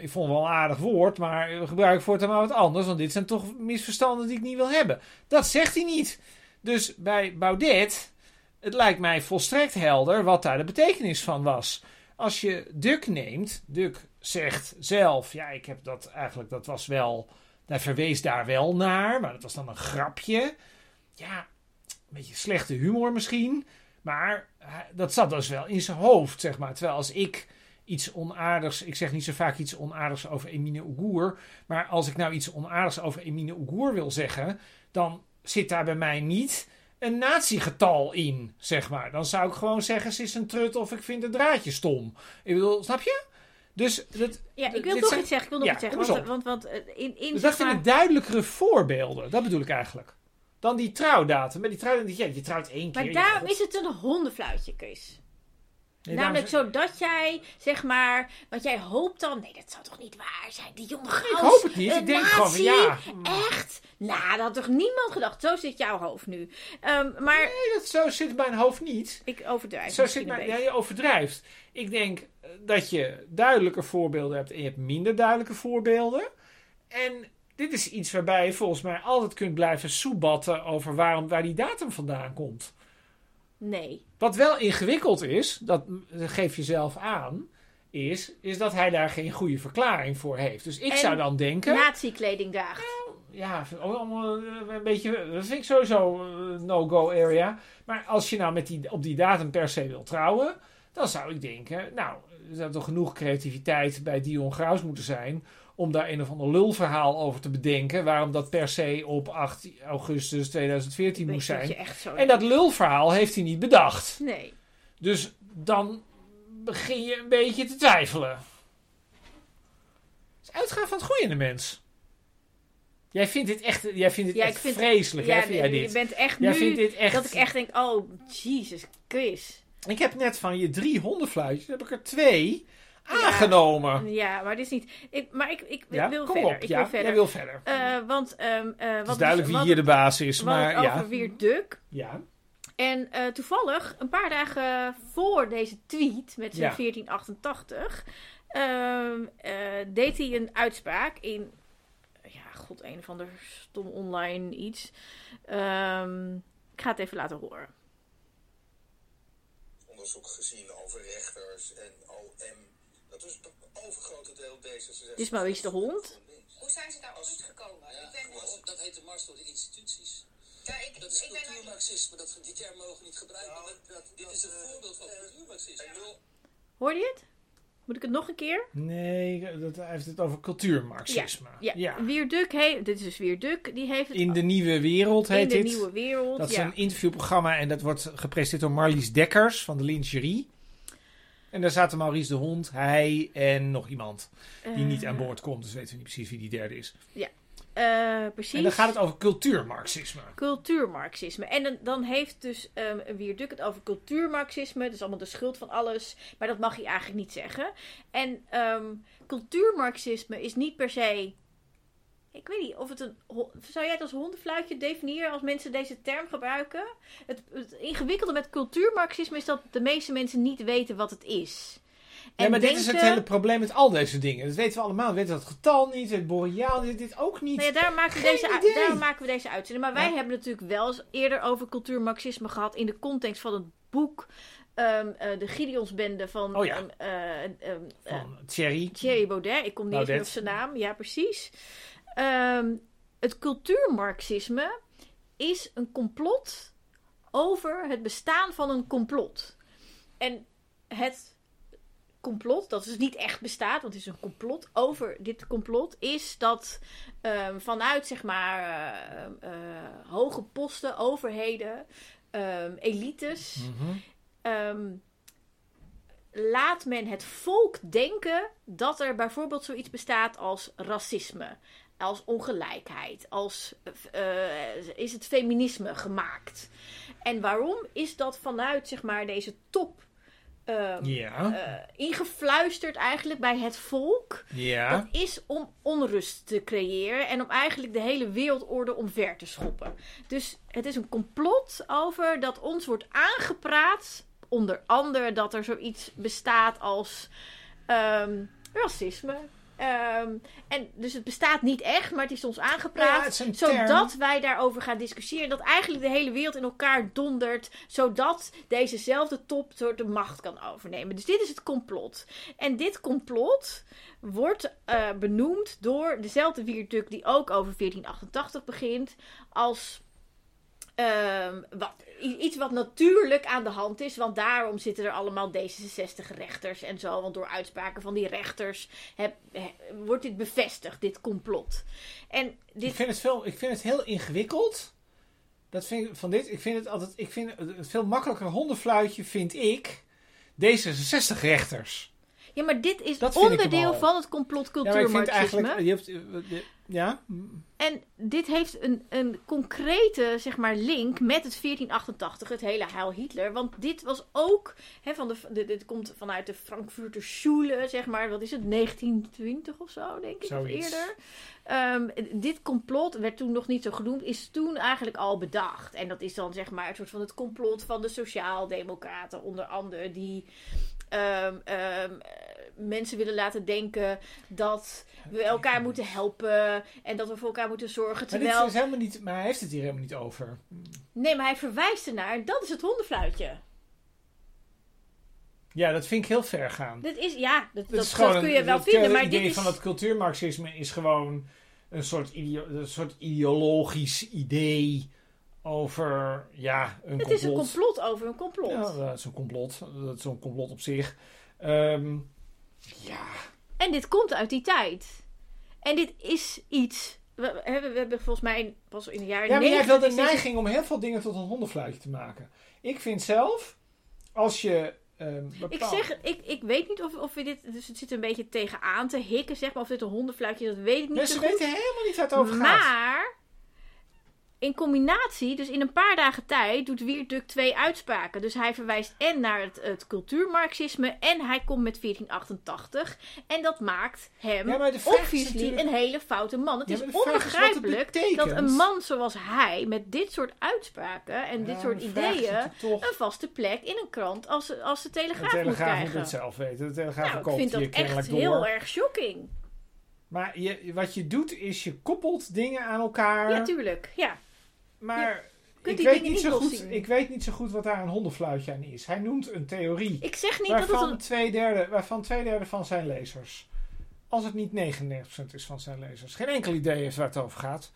Ik vond het wel een aardig woord, maar we gebruiken voortaan maar wat anders, want dit zijn toch misverstanden die ik niet wil hebben. Dat zegt hij niet. Dus bij Baudet, het lijkt mij volstrekt helder wat daar de betekenis van was. Als je Duk neemt, Duk zegt zelf, ja, ik heb dat eigenlijk, dat was wel, hij verwees daar wel naar, maar dat was dan een grapje. Ja, een beetje slechte humor misschien, maar hij- dat zat dus wel in zijn hoofd, zeg maar. Terwijl als ik iets onaardigs, ik zeg niet zo vaak iets onaardigs over Emine Oegoer, maar als ik nou iets onaardigs over Emine Oegoer wil zeggen, dan zit daar bij mij niet een natiegetal in, zeg maar. Dan zou ik gewoon zeggen, ze is een trut of ik vind het draadje stom. Ik bedoel, snap je? Dus, dat, Ja, ik wil toch zijn- iets zeggen. Ik wil nog Ja, iets zeggen. Want, want, want eh, in, in dus dat vind maar- duidelijkere voorbeelden. Dat bedoel ik eigenlijk. dan die trouwdatum. Maar die trouwdatum, ja, je trouwt één keer. Maar daarom God. is het een hondenfluitje, Chris. Nee, Namelijk zodat jij, zeg maar, want jij hoopt dan, nee, dat zou toch niet waar zijn, die jonge Ik gans, hoop het niet. Ik denk gewoon ja. Echt? Nou, dat had toch niemand gedacht. Zo zit jouw hoofd nu. Ehm, maar Nee, dat, zo zit mijn hoofd niet. ik overdrijf Zo zit mijn, ja, je overdrijft. Ik denk eh, dat je duidelijke voorbeelden hebt en je hebt minder duidelijke voorbeelden. En dit is iets waarbij je volgens mij altijd kunt blijven soebatten over waarom, waar die datum vandaan komt. Nee. Wat wel ingewikkeld is, dat geef je zelf aan, is, is dat hij daar geen goede verklaring voor heeft. Dus ik En zou dan denken. Nazi-kleding draagt. Ja, allemaal eh, een beetje. Dat vind ik sowieso een no-go area. Maar als je nou met die, op die datum per se wil trouwen. dan zou ik denken. Nou, er zou toch genoeg creativiteit bij Dion Graus moeten zijn. Om daar een of ander lulverhaal over te bedenken. waarom dat per se op 8 augustus 2014 Weet moest dat zijn. je echt zo... En dat lulverhaal heeft hij niet bedacht. Nee. Dus dan begin je een beetje te twijfelen. Het is uitgaan van het goede in de mens. Jij vindt dit echt, jij vindt dit Ja, echt vind- vreselijk, hè? Vind jij nee, je dit? bent echt Jij nu... vindt dit echt... Dat ik echt denk, oh, Jesus, Chris. Ik heb net van je drie hondenfluitjes, heb ik er twee aangenomen. Ja, maar dit is niet... Ik, maar ik, ik Ja, wil kom verder. op. ik ja, wil verder. jij wil verder. Eh, want... ehm eh het wat is duidelijk wie wat hier de baas is, maar het ja. over Wierduk. ja. En eh, toevallig, een paar dagen voor deze tweet met zijn Ja. 1488, ehm, eh, deed hij een uitspraak in, ja, god, een of ander stom online iets. Ehm, ik ga het even laten horen. onderzoek gezien over rechters en overgrote deel D66. Dit is Maurice de Hond. Hoe zijn ze daar ooit gekomen? Ja, ik ben dat heet de mars door de instituties. Ja, ik, Dat is ik cultuurmarxisme. Dat, die term mogen niet gebruiken. Nou, dat, dat, dit is een voorbeeld van cultuurmarxisme. Hoorde je het? Moet ik het nog een keer? Nee, dat, hij heeft het over cultuurmarxisme. Ja, Wierduk heeft, dit is dus Wierduk, die heeft het In de nieuwe wereld in heet de dit. nieuwe wereld. Dat is ja. een interviewprogramma en dat wordt gepresenteerd door Marlies Dekkers van de Lingerie. En daar zaten Maurice de Hond, hij en nog iemand die niet aan Eh, boord komt. Dus weten we niet precies wie die derde is. eh, precies. En dan gaat het over cultuurmarxisme. cultuurmarxisme. En dan, dan heeft dus ehm Wierduk het over cultuurmarxisme. Dat is allemaal de schuld van alles. Maar dat mag je eigenlijk niet zeggen. En ehm, cultuurmarxisme is niet per se... Ik weet niet of het een... Zou jij het als hondenfluitje definiëren als mensen deze term gebruiken? Het, het ingewikkelde met cultuurmarxisme is dat de meeste mensen niet weten wat het is. Ja, maar dit is het hele probleem met al deze dingen. Dat weten we allemaal. We weten dat getal niet, het boreaal, dit, dit ook niet. Nou ja, daarom maken, we Geen deze, idee. daarom maken we deze uitzending. Maar wij Ja. hebben natuurlijk wel eens eerder over cultuurmarxisme gehad in de context van het boek ehm, eh, De Gideonsbende van Oh ja. ehm, eh, ehm, eh, Van Thierry. Thierry Baudet. Ik kom niet eens op zijn naam. Ja, precies. Ehm, het cultuurmarxisme is een complot over het bestaan van een complot. En het complot, dat dus niet echt bestaat, want het is een complot over dit complot, is dat ehm, vanuit zeg maar eh, eh, hoge posten, overheden, ehm, elites, Mhm. laat men het volk denken dat er bijvoorbeeld zoiets bestaat als racisme, als ongelijkheid, als eh, is het feminisme gemaakt. En waarom is dat vanuit zeg maar deze top ehm, Ja. eh, ingefluisterd eigenlijk bij het volk? ja. Dat is om onrust te creëren en om eigenlijk de hele wereldorde omver te schoppen. Dus het is een complot over dat ons wordt aangepraat, onder andere dat er zoiets bestaat als ehm, racisme. Ehm, en dus het bestaat niet echt, maar het is ons aangepraat. Ja, is zodat wij daarover gaan discussiëren. Dat eigenlijk de hele wereld in elkaar dondert. Zodat dezezelfde top de macht kan overnemen. Dus dit is het complot. En dit complot wordt eh, benoemd door dezelfde Wierduk die ook over 1488 begint. Als ehm, wat, iets wat natuurlijk aan de hand is. Want daarom zitten er allemaal D66-rechters en zo. Want door uitspraken van die rechters wordt dit bevestigd, dit complot. En Ik dit, vind, het veel, ik vind het heel ingewikkeld. Dat vind ik van dit. Ik vind het altijd. Ik vind het veel makkelijker hondenfluitje vind ik. D66-rechters. Ja, maar dit is Dat onderdeel van het Ja, complotcultuurmarxisme. eigenlijk... Je hebt, eh, ja, En dit heeft een, een concrete zeg maar, link met het 1488, het hele Heil Hitler. Want dit was ook, hè, van de, de- dit komt vanuit de Frankfurter Schule, zeg maar, wat is het, 1920 of zo, denk ik, Zoiets. of eerder. Ehm, dit complot werd toen nog niet zo genoemd, is toen eigenlijk al bedacht. En dat is dan zeg maar een soort van het complot van de Sociaaldemocraten, onder andere, die ehm, ehm, eh, mensen willen laten denken dat we elkaar moeten helpen en dat we voor elkaar moeten zorgen. maar dit Terwijl, is helemaal niet... Maar hij heeft het hier helemaal niet over. nee, maar hij verwijst ernaar, dat is het hondenfluitje. Ja, dat vind ik heel ver gaan. Dit is, ja, dat, Het dat, is dat kun een- je wel het vinden, maar idee dit is... van het cultuurmarxisme is gewoon een soort, ideo- een soort ideologisch idee over ja, een Het complot. is een complot over een complot. Ja, dat is een complot. Dat is een complot op zich. Ehm, ja, En dit komt uit die tijd. En dit is iets... We, hebben, we hebben volgens mij pas in de jaren ja maar jij hebt wel de 90 is dit- neiging om heel veel dingen tot een hondenfluitje te maken. Ik vind zelf, als je ehm Ik zeg, ik, ik weet niet of, of we dit... Dus het zit een beetje tegenaan te hikken, zeg maar. Of dit een hondenfluitje is, dat weet ik niet Mensen zo goed. weten helemaal niet waar het over gaat. Maar in combinatie, dus in een paar dagen tijd, doet Wierduk twee uitspraken. Dus hij verwijst en naar het, het cultuurmarxisme en hij komt met 1488. En dat maakt hem Ja, de natuurlijk- een hele foute man. Het Ja, is de onbegrijpelijk dat een man zoals hij met dit soort uitspraken en dit soort de ideeën toch- een vaste plek in een krant als, als de De Telegraaf, moet Telegraaf moet het zelf weten. De Telegraaf nou, ik vind dat echt door. heel erg shocking. Maar je, wat je doet is je koppelt dingen aan elkaar. Ja, tuurlijk. Ja. Maar ik, weet niet zo goed, ik weet niet zo goed wat daar een hondenfluitje aan is. Hij noemt een theorie. Ik zeg niet dat het waarvan, een twee derde, waarvan twee derde van zijn lezers. Als het niet 99% is van zijn lezers. Geen enkel idee heeft waar het over gaat.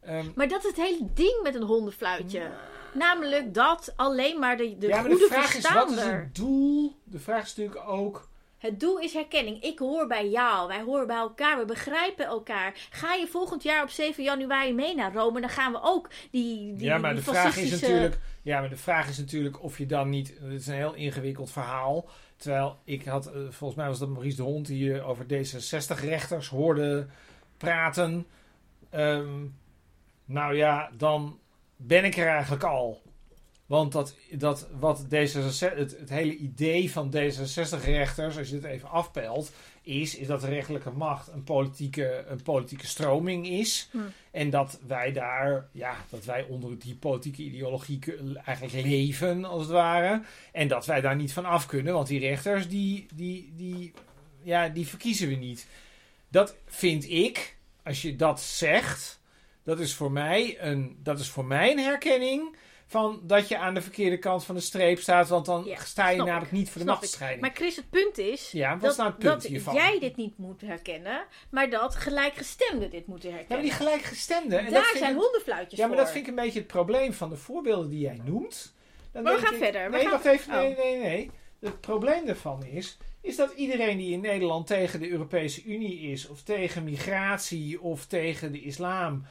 Ehm, Maar dat is het hele ding met een hondenfluitje. Namelijk dat alleen maar de, de ja, maar goede de vraag is, wat is het doel? De vraag is natuurlijk ook... Het doel is herkenning. Ik hoor bij jou. Wij horen bij elkaar. We begrijpen elkaar. Ga je volgend jaar op 7 januari mee naar Rome? Dan gaan we ook die, die ja, maar de vraag is fascistische- natuurlijk... Ja, maar de vraag is natuurlijk of je dan niet... Het is een heel ingewikkeld verhaal. Terwijl ik had... eh, volgens mij was dat Maurice de Hond die je over D66-rechters hoorde praten. Ehm, nou ja, dan ben ik er eigenlijk al. Want dat, dat wat D66, het, het hele idee van D66-rechters, als je het even afpelt, is, is dat de rechterlijke macht een politieke, een politieke stroming is. Hm. En dat wij daar, ja, dat wij onder die politieke ideologie eigenlijk leven, als het ware. En dat wij daar niet van af kunnen, want die rechters, die, die, die, ja, die verkiezen we niet. Dat vind ik, als je dat zegt, dat is voor mij een, dat is voor mij een herkenning van dat je aan de verkeerde kant van de streep staat, want dan Ja, sta je namelijk ik. niet voor de machtsscheiding. Maar Chris, het punt is Ja, wat dat, nou punt dat hiervan? jij dit niet moet herkennen, maar dat gelijkgestemden dit moeten Ja, maar herkennen. die gelijkgestemden. En Daar zijn ik- hondenfluitjes Ja, maar voor. dat vind ik een beetje het probleem van de voorbeelden die jij noemt. Dan Maar we gaan ik- verder, we Nee, gaan- wacht even. Nee, Oh. nee, nee. Het probleem daarvan is, is dat iedereen die in Nederland tegen de Europese Unie is, of tegen migratie, of tegen de islam.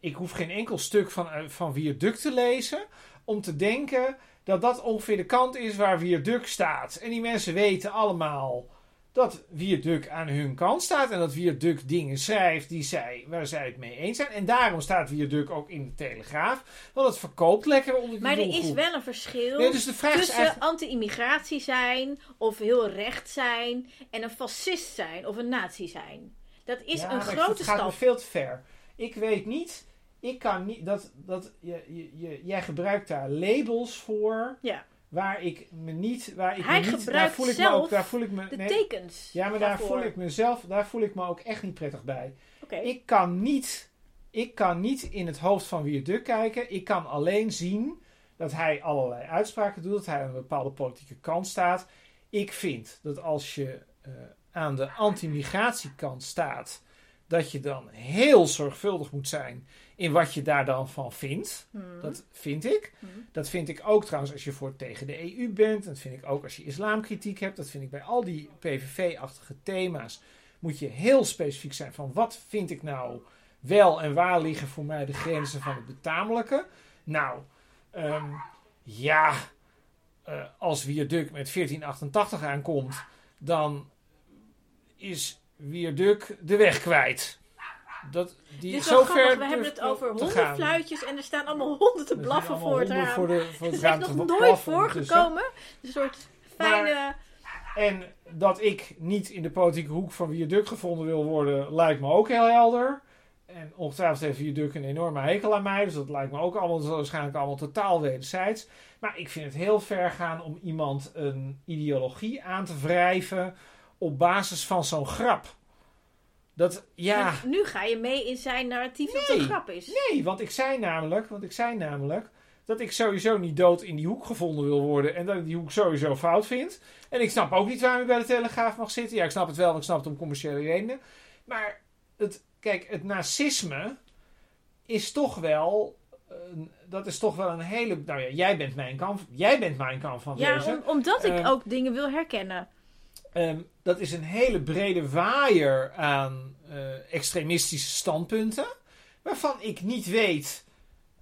Ik hoef geen enkel stuk van, eh, van Viaduct te lezen om te denken dat dat ongeveer de kant is waar Viaduct staat. En die mensen weten allemaal dat Viaduct aan hun kant staat en dat Viaduct dingen schrijft die zij, waar zij het mee eens zijn. En daarom staat Viaduct ook in de Telegraaf, want het verkoopt lekker onder die Maar er is wel een verschil Nee, dus de vraag tussen eigenlijk... anti-immigratie zijn, of heel recht zijn, en een fascist zijn, of een nazi zijn. Dat is Ja, een grote Het gaat stap. veel te ver. Ik weet niet, ik kan niet, dat, dat, je, je, je- jij gebruikt daar labels voor, Ja, waar ik me niet, waar ik Hij me niet, daar voel ik me ook, daar voel ik me, de nee, tekens. ja, maar daar voel ik mezelf, daar voel ik me ook echt niet prettig bij. Oké. Ik kan niet, ik kan niet in het hoofd van Viaduct kijken. Ik kan alleen zien dat hij allerlei uitspraken doet, dat hij aan een bepaalde politieke kant staat. Ik vind dat als je eh, aan de anti-migratiekant staat, dat je dan heel zorgvuldig moet zijn in wat je daar dan van vindt. Hmm. Dat vind ik. Hmm. Dat vind ik ook trouwens als je voor tegen de EU bent. Dat vind ik ook als je islamkritiek hebt. Dat vind ik bij al die PVV-achtige thema's. Moet je heel specifiek zijn van wat vind ik nou wel en waar liggen voor mij de grenzen van het betamelijke. Nou, ehm, ja, eh, als Viaduct met 1488 aankomt, dan is Wierduk de weg kwijt. Dat, die Dit is wel zo grappig. ver We hebben het over te gaan. hondenfluitjes en er staan allemaal honden te blaffen voor het honden raam. voor, de, voor Het is raam te nog nooit voorgekomen. Een soort fijne... En dat ik niet in de politieke hoek van Wierduk gevonden wil worden, lijkt me ook heel helder. En ongetwijfeld heeft Wierduk een enorme hekel aan mij. Dus dat lijkt me ook allemaal waarschijnlijk allemaal totaal wederzijds. Maar ik vind het heel ver gaan om iemand een ideologie aan te wrijven op basis van zo'n grap. Dat, ja... Maar nu ga je mee in zijn narratief dat het Nee. een grap is. Nee, want ik zei namelijk, want ik zei namelijk dat ik sowieso niet dood in die hoek gevonden wil worden en dat ik die hoek sowieso fout vind. En ik snap ook niet waarom je bij de Telegraaf mag zitten. Ja, ik snap het wel, want ik snap het om commerciële redenen. Maar het, kijk, het nazisme is toch wel, een- dat is toch wel een hele, nou ja, jij bent mijn kant, jij bent mijn kant van Ja, wezen. om- omdat ik Ehm, ook dingen wil herkennen. Ehm, dat is een hele brede waaier aan eh, extremistische standpunten. Waarvan ik niet weet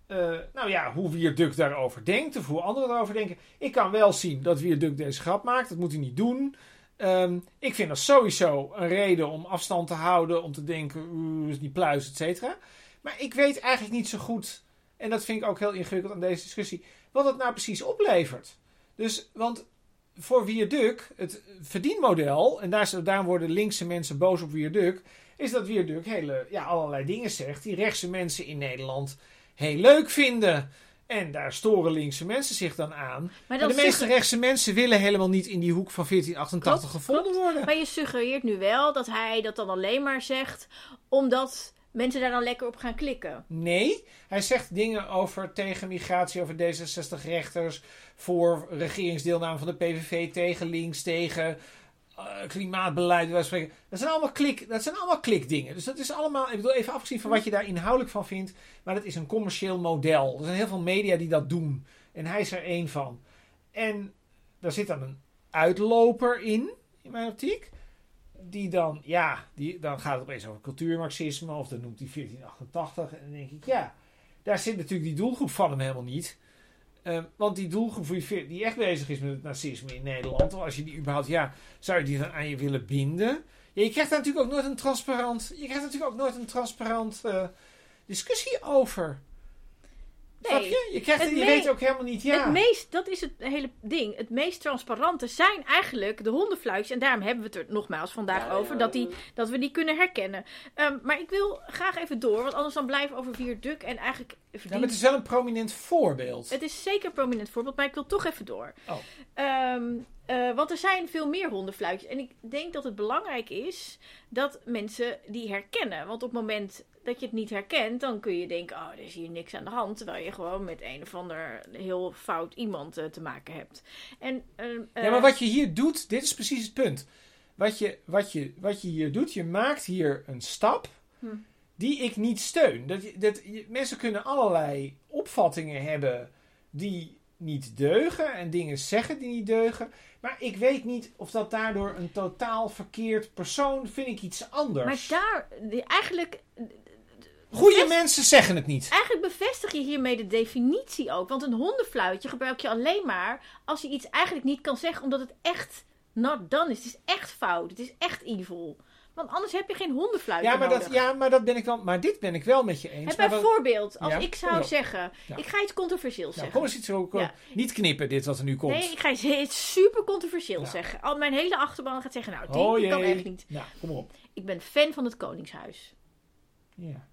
eh, nou ja, hoe Wierduk daarover denkt. Of hoe anderen daarover denken. Ik kan wel zien dat Wierduk deze grap maakt. Dat moet hij niet doen. Ehm, ik vind dat sowieso een reden om afstand te houden. Om te denken, niet pluis, et cetera. Maar ik weet eigenlijk niet zo goed. En dat vind ik ook heel ingewikkeld aan deze discussie. Wat het nou precies oplevert. Dus, want voor Wierduk, het verdienmodel, en daar, daarom worden linkse mensen boos op Wierduk, is dat Wierduk hele, ja, allerlei dingen zegt die rechtse mensen in Nederland heel leuk vinden. En daar storen linkse mensen zich dan aan. Maar, de meeste rechtse mensen willen helemaal niet in die hoek van 1488 Klopt, gevonden worden. maar je suggereert nu wel dat hij dat dan alleen maar zegt omdat mensen daar dan lekker op gaan klikken. Nee, hij zegt dingen over tegen migratie, over D66 rechters, voor regeringsdeelname van de PVV, tegen links, tegen eh, klimaatbeleid. Dat zijn allemaal klik, dat zijn allemaal klikdingen. Dus dat is allemaal, ik bedoel even afgezien van wat je daar inhoudelijk van vindt, maar dat is een commercieel model. Er zijn heel veel media die dat doen. En hij is er één van. En daar zit dan een uitloper in, in mijn optiek. Die dan, ja, die, dan gaat het opeens over cultuurmarxisme. Of dan noemt hij 1488. En dan denk ik, ja, daar zit natuurlijk die doelgroep van hem helemaal niet. Eh, want die doelgroep die echt bezig is met het nazisme in Nederland. Of als je die überhaupt, ja, zou je die dan aan je willen binden? Ja, je krijgt daar natuurlijk ook nooit een transparant, je krijgt natuurlijk ook nooit een transparant eh, discussie over. Nee. je? Je, krijgt, Het je weet ook helemaal niet, ja. Het meest, dat is het hele ding. Het meest transparante zijn eigenlijk de hondenfluitjes. En daarom hebben we het er nogmaals vandaag over. Dat, die, dat we die kunnen herkennen. Ehm, maar ik wil graag even door. Want anders dan blijven we over Vierduk. En eigenlijk Ja, verdient... maar het is wel een prominent voorbeeld. Het is zeker een prominent voorbeeld, maar ik wil toch even door. Oh. Ehm, eh, want er zijn veel meer hondenfluitjes. En ik denk dat het belangrijk is dat mensen die herkennen. Want op het moment dat je het niet herkent, dan kun je denken: oh, er is hier niks aan de hand. Terwijl je gewoon met een of ander heel fout iemand eh, te maken hebt. En, ehm, Ja, eh, maar wat je hier doet, dit is precies het punt. Wat je, wat je, wat je hier doet, je maakt hier een stap Hm. die ik niet steun. Dat, dat, mensen kunnen allerlei opvattingen hebben die niet deugen en dingen zeggen die niet deugen. Maar ik weet niet of dat daardoor een totaal verkeerd persoon vind ik iets anders. maar daar, eigenlijk, Goede mensen zeggen het niet. eigenlijk bevestig je hiermee de definitie ook. Want een hondenfluitje gebruik je alleen maar als je iets eigenlijk niet kan zeggen, omdat het echt not done is. Het is echt fout. Het is echt evil. Want anders heb je geen hondenfluitje Ja maar, dat, ja, maar dat ben ik wel. Maar dit ben ik wel met je eens. Bijvoorbeeld, als Ja, ik zou zeggen, Ja. ik ga iets controversieels Nou, zeggen. kom eens iets zo. Ja. Niet knippen, dit wat er nu komt. Nee, ik ga iets, super controversieel zeggen. Al mijn hele achterban gaat zeggen, nou, die oh kan echt niet. Nou, kom op. Ik ben fan van het Koningshuis. Ja,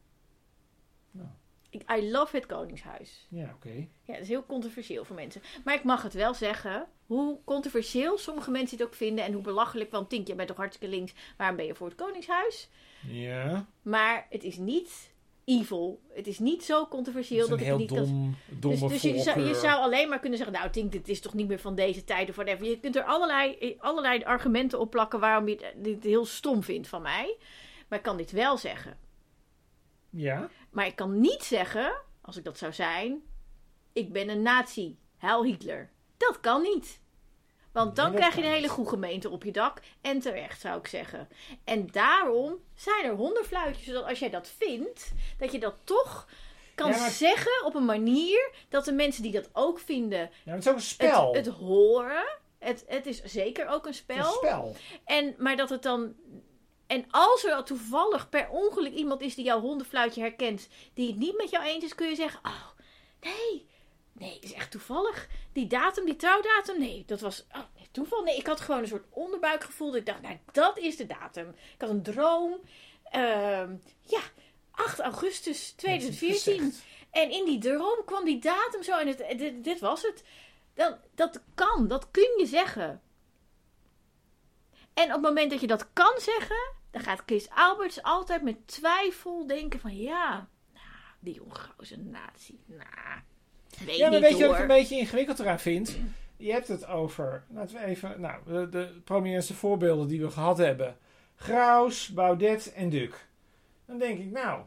Ik, I love het Koningshuis. ja oké. Ja, dat is heel controversieel voor mensen. Maar ik mag het wel zeggen, hoe controversieel sommige mensen het ook vinden en hoe belachelijk, want Tink, jij bent toch hartstikke links, waarom ben je voor het Koningshuis? Ja, Maar het is niet evil. Het is niet zo controversieel dat, ik het niet dom, Dus, dus je, zou, je zou alleen maar kunnen zeggen, nou Tink, dit is toch niet meer van deze tijd of whatever. Je kunt er allerlei, allerlei argumenten op plakken waarom je dit heel stom vindt van mij. Maar ik kan dit wel zeggen. Ja, Maar ik kan niet zeggen, als ik dat zou zijn, ik ben een nazi. Heil Hitler. Dat kan niet. Want dan krijg je een hele goede gemeente op je dak. En terecht, zou ik zeggen. En daarom zijn er hondenfluitjes. Zodat als jij dat vindt, dat je dat toch kan Ja, maar- zeggen op een manier dat de mensen die dat ook vinden, ja maar het is ook een spel. het, het horen. Het, het is zeker ook een spel. Een spel. En, maar dat het dan. En als er toevallig per ongeluk iemand is die jouw hondenfluitje herkent, die het niet met jou eens is, kun je zeggen: Oh, nee, nee, het is echt toevallig. Die datum, die trouwdatum, nee, dat was oh, nee, toeval. Nee, ik had gewoon een soort onderbuikgevoel. Dat ik dacht: Nou, dat is de datum. Ik had een droom. Ehm, ja, 8 augustus 2014. Gezegd. En in die droom kwam die datum zo en het, dit, dit was het. Dan, dat kan, dat kun je zeggen. En op het moment dat je dat kan zeggen, dan gaat Chris Alberts altijd met twijfel denken van ja, nou, die Hongaarse natie, nou, weet Ja, maar niet weet je wat ik een beetje ingewikkeld eraan vind? Je hebt het over, laten we even, nou, de, de prominentste voorbeelden die we gehad hebben. Graus, Baudet en Duk. Dan denk ik, nou,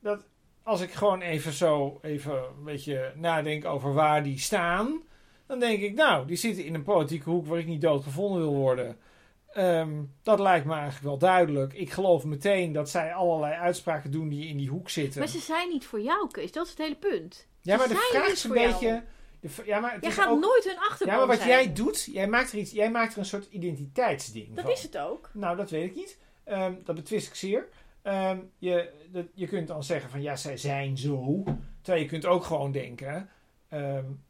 dat als ik gewoon even zo, even een beetje nadenk over waar die staan. Dan denk ik, nou, die zitten in een politieke hoek waar ik niet doodgevonden wil worden. Ehm, dat lijkt me eigenlijk wel duidelijk. Ik geloof meteen dat zij allerlei uitspraken doen die in die hoek zitten. Maar ze zijn niet voor jou, Kees, dat is het hele punt. Ja, maar Ze de vraag is een beetje. De, ja, maar het Jij gaat ook, nooit hun achterban ja, maar wat zijn. jij doet, jij maakt er iets, jij maakt er een soort identiteitsding Dat van. is het ook. Nou, dat weet ik niet. Ehm, dat betwist ik zeer. Ehm, je, dat, je kunt dan zeggen van ja, zij zijn zo. Terwijl je kunt ook gewoon denken.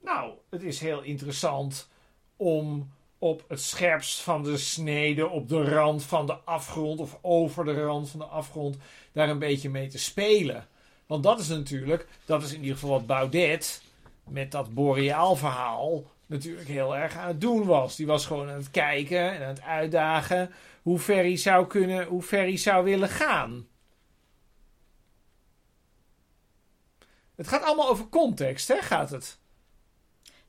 nou, het is heel interessant om op het scherpst van de snede, op de rand van de afgrond of over de rand van de afgrond, daar een beetje mee te spelen. Want dat is natuurlijk, dat is in ieder geval wat Baudet met dat boreaal verhaal natuurlijk heel erg aan het doen was. Die was gewoon aan het kijken en aan het uitdagen hoe ver hij zou kunnen, hoe ver hij zou willen gaan. Het gaat allemaal over context, hè? Gaat het?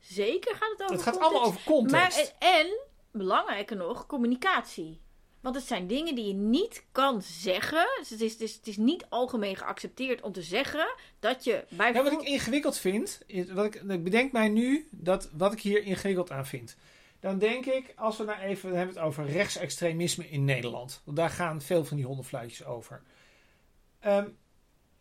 Zeker gaat het over Het gaat context. allemaal over context. Maar, en, belangrijker nog, communicatie. Want het zijn dingen die je niet kan zeggen. Dus het, is, het, is, het is niet algemeen geaccepteerd om te zeggen dat je Ja, wat ik ingewikkeld vind, is, wat ik, ik bedenk mij nu dat wat ik hier ingewikkeld aan vind. Dan denk ik, als we nou even hebben het over rechtsextremisme in Nederland. Want daar gaan veel van die hondenfluitjes over. Ehm,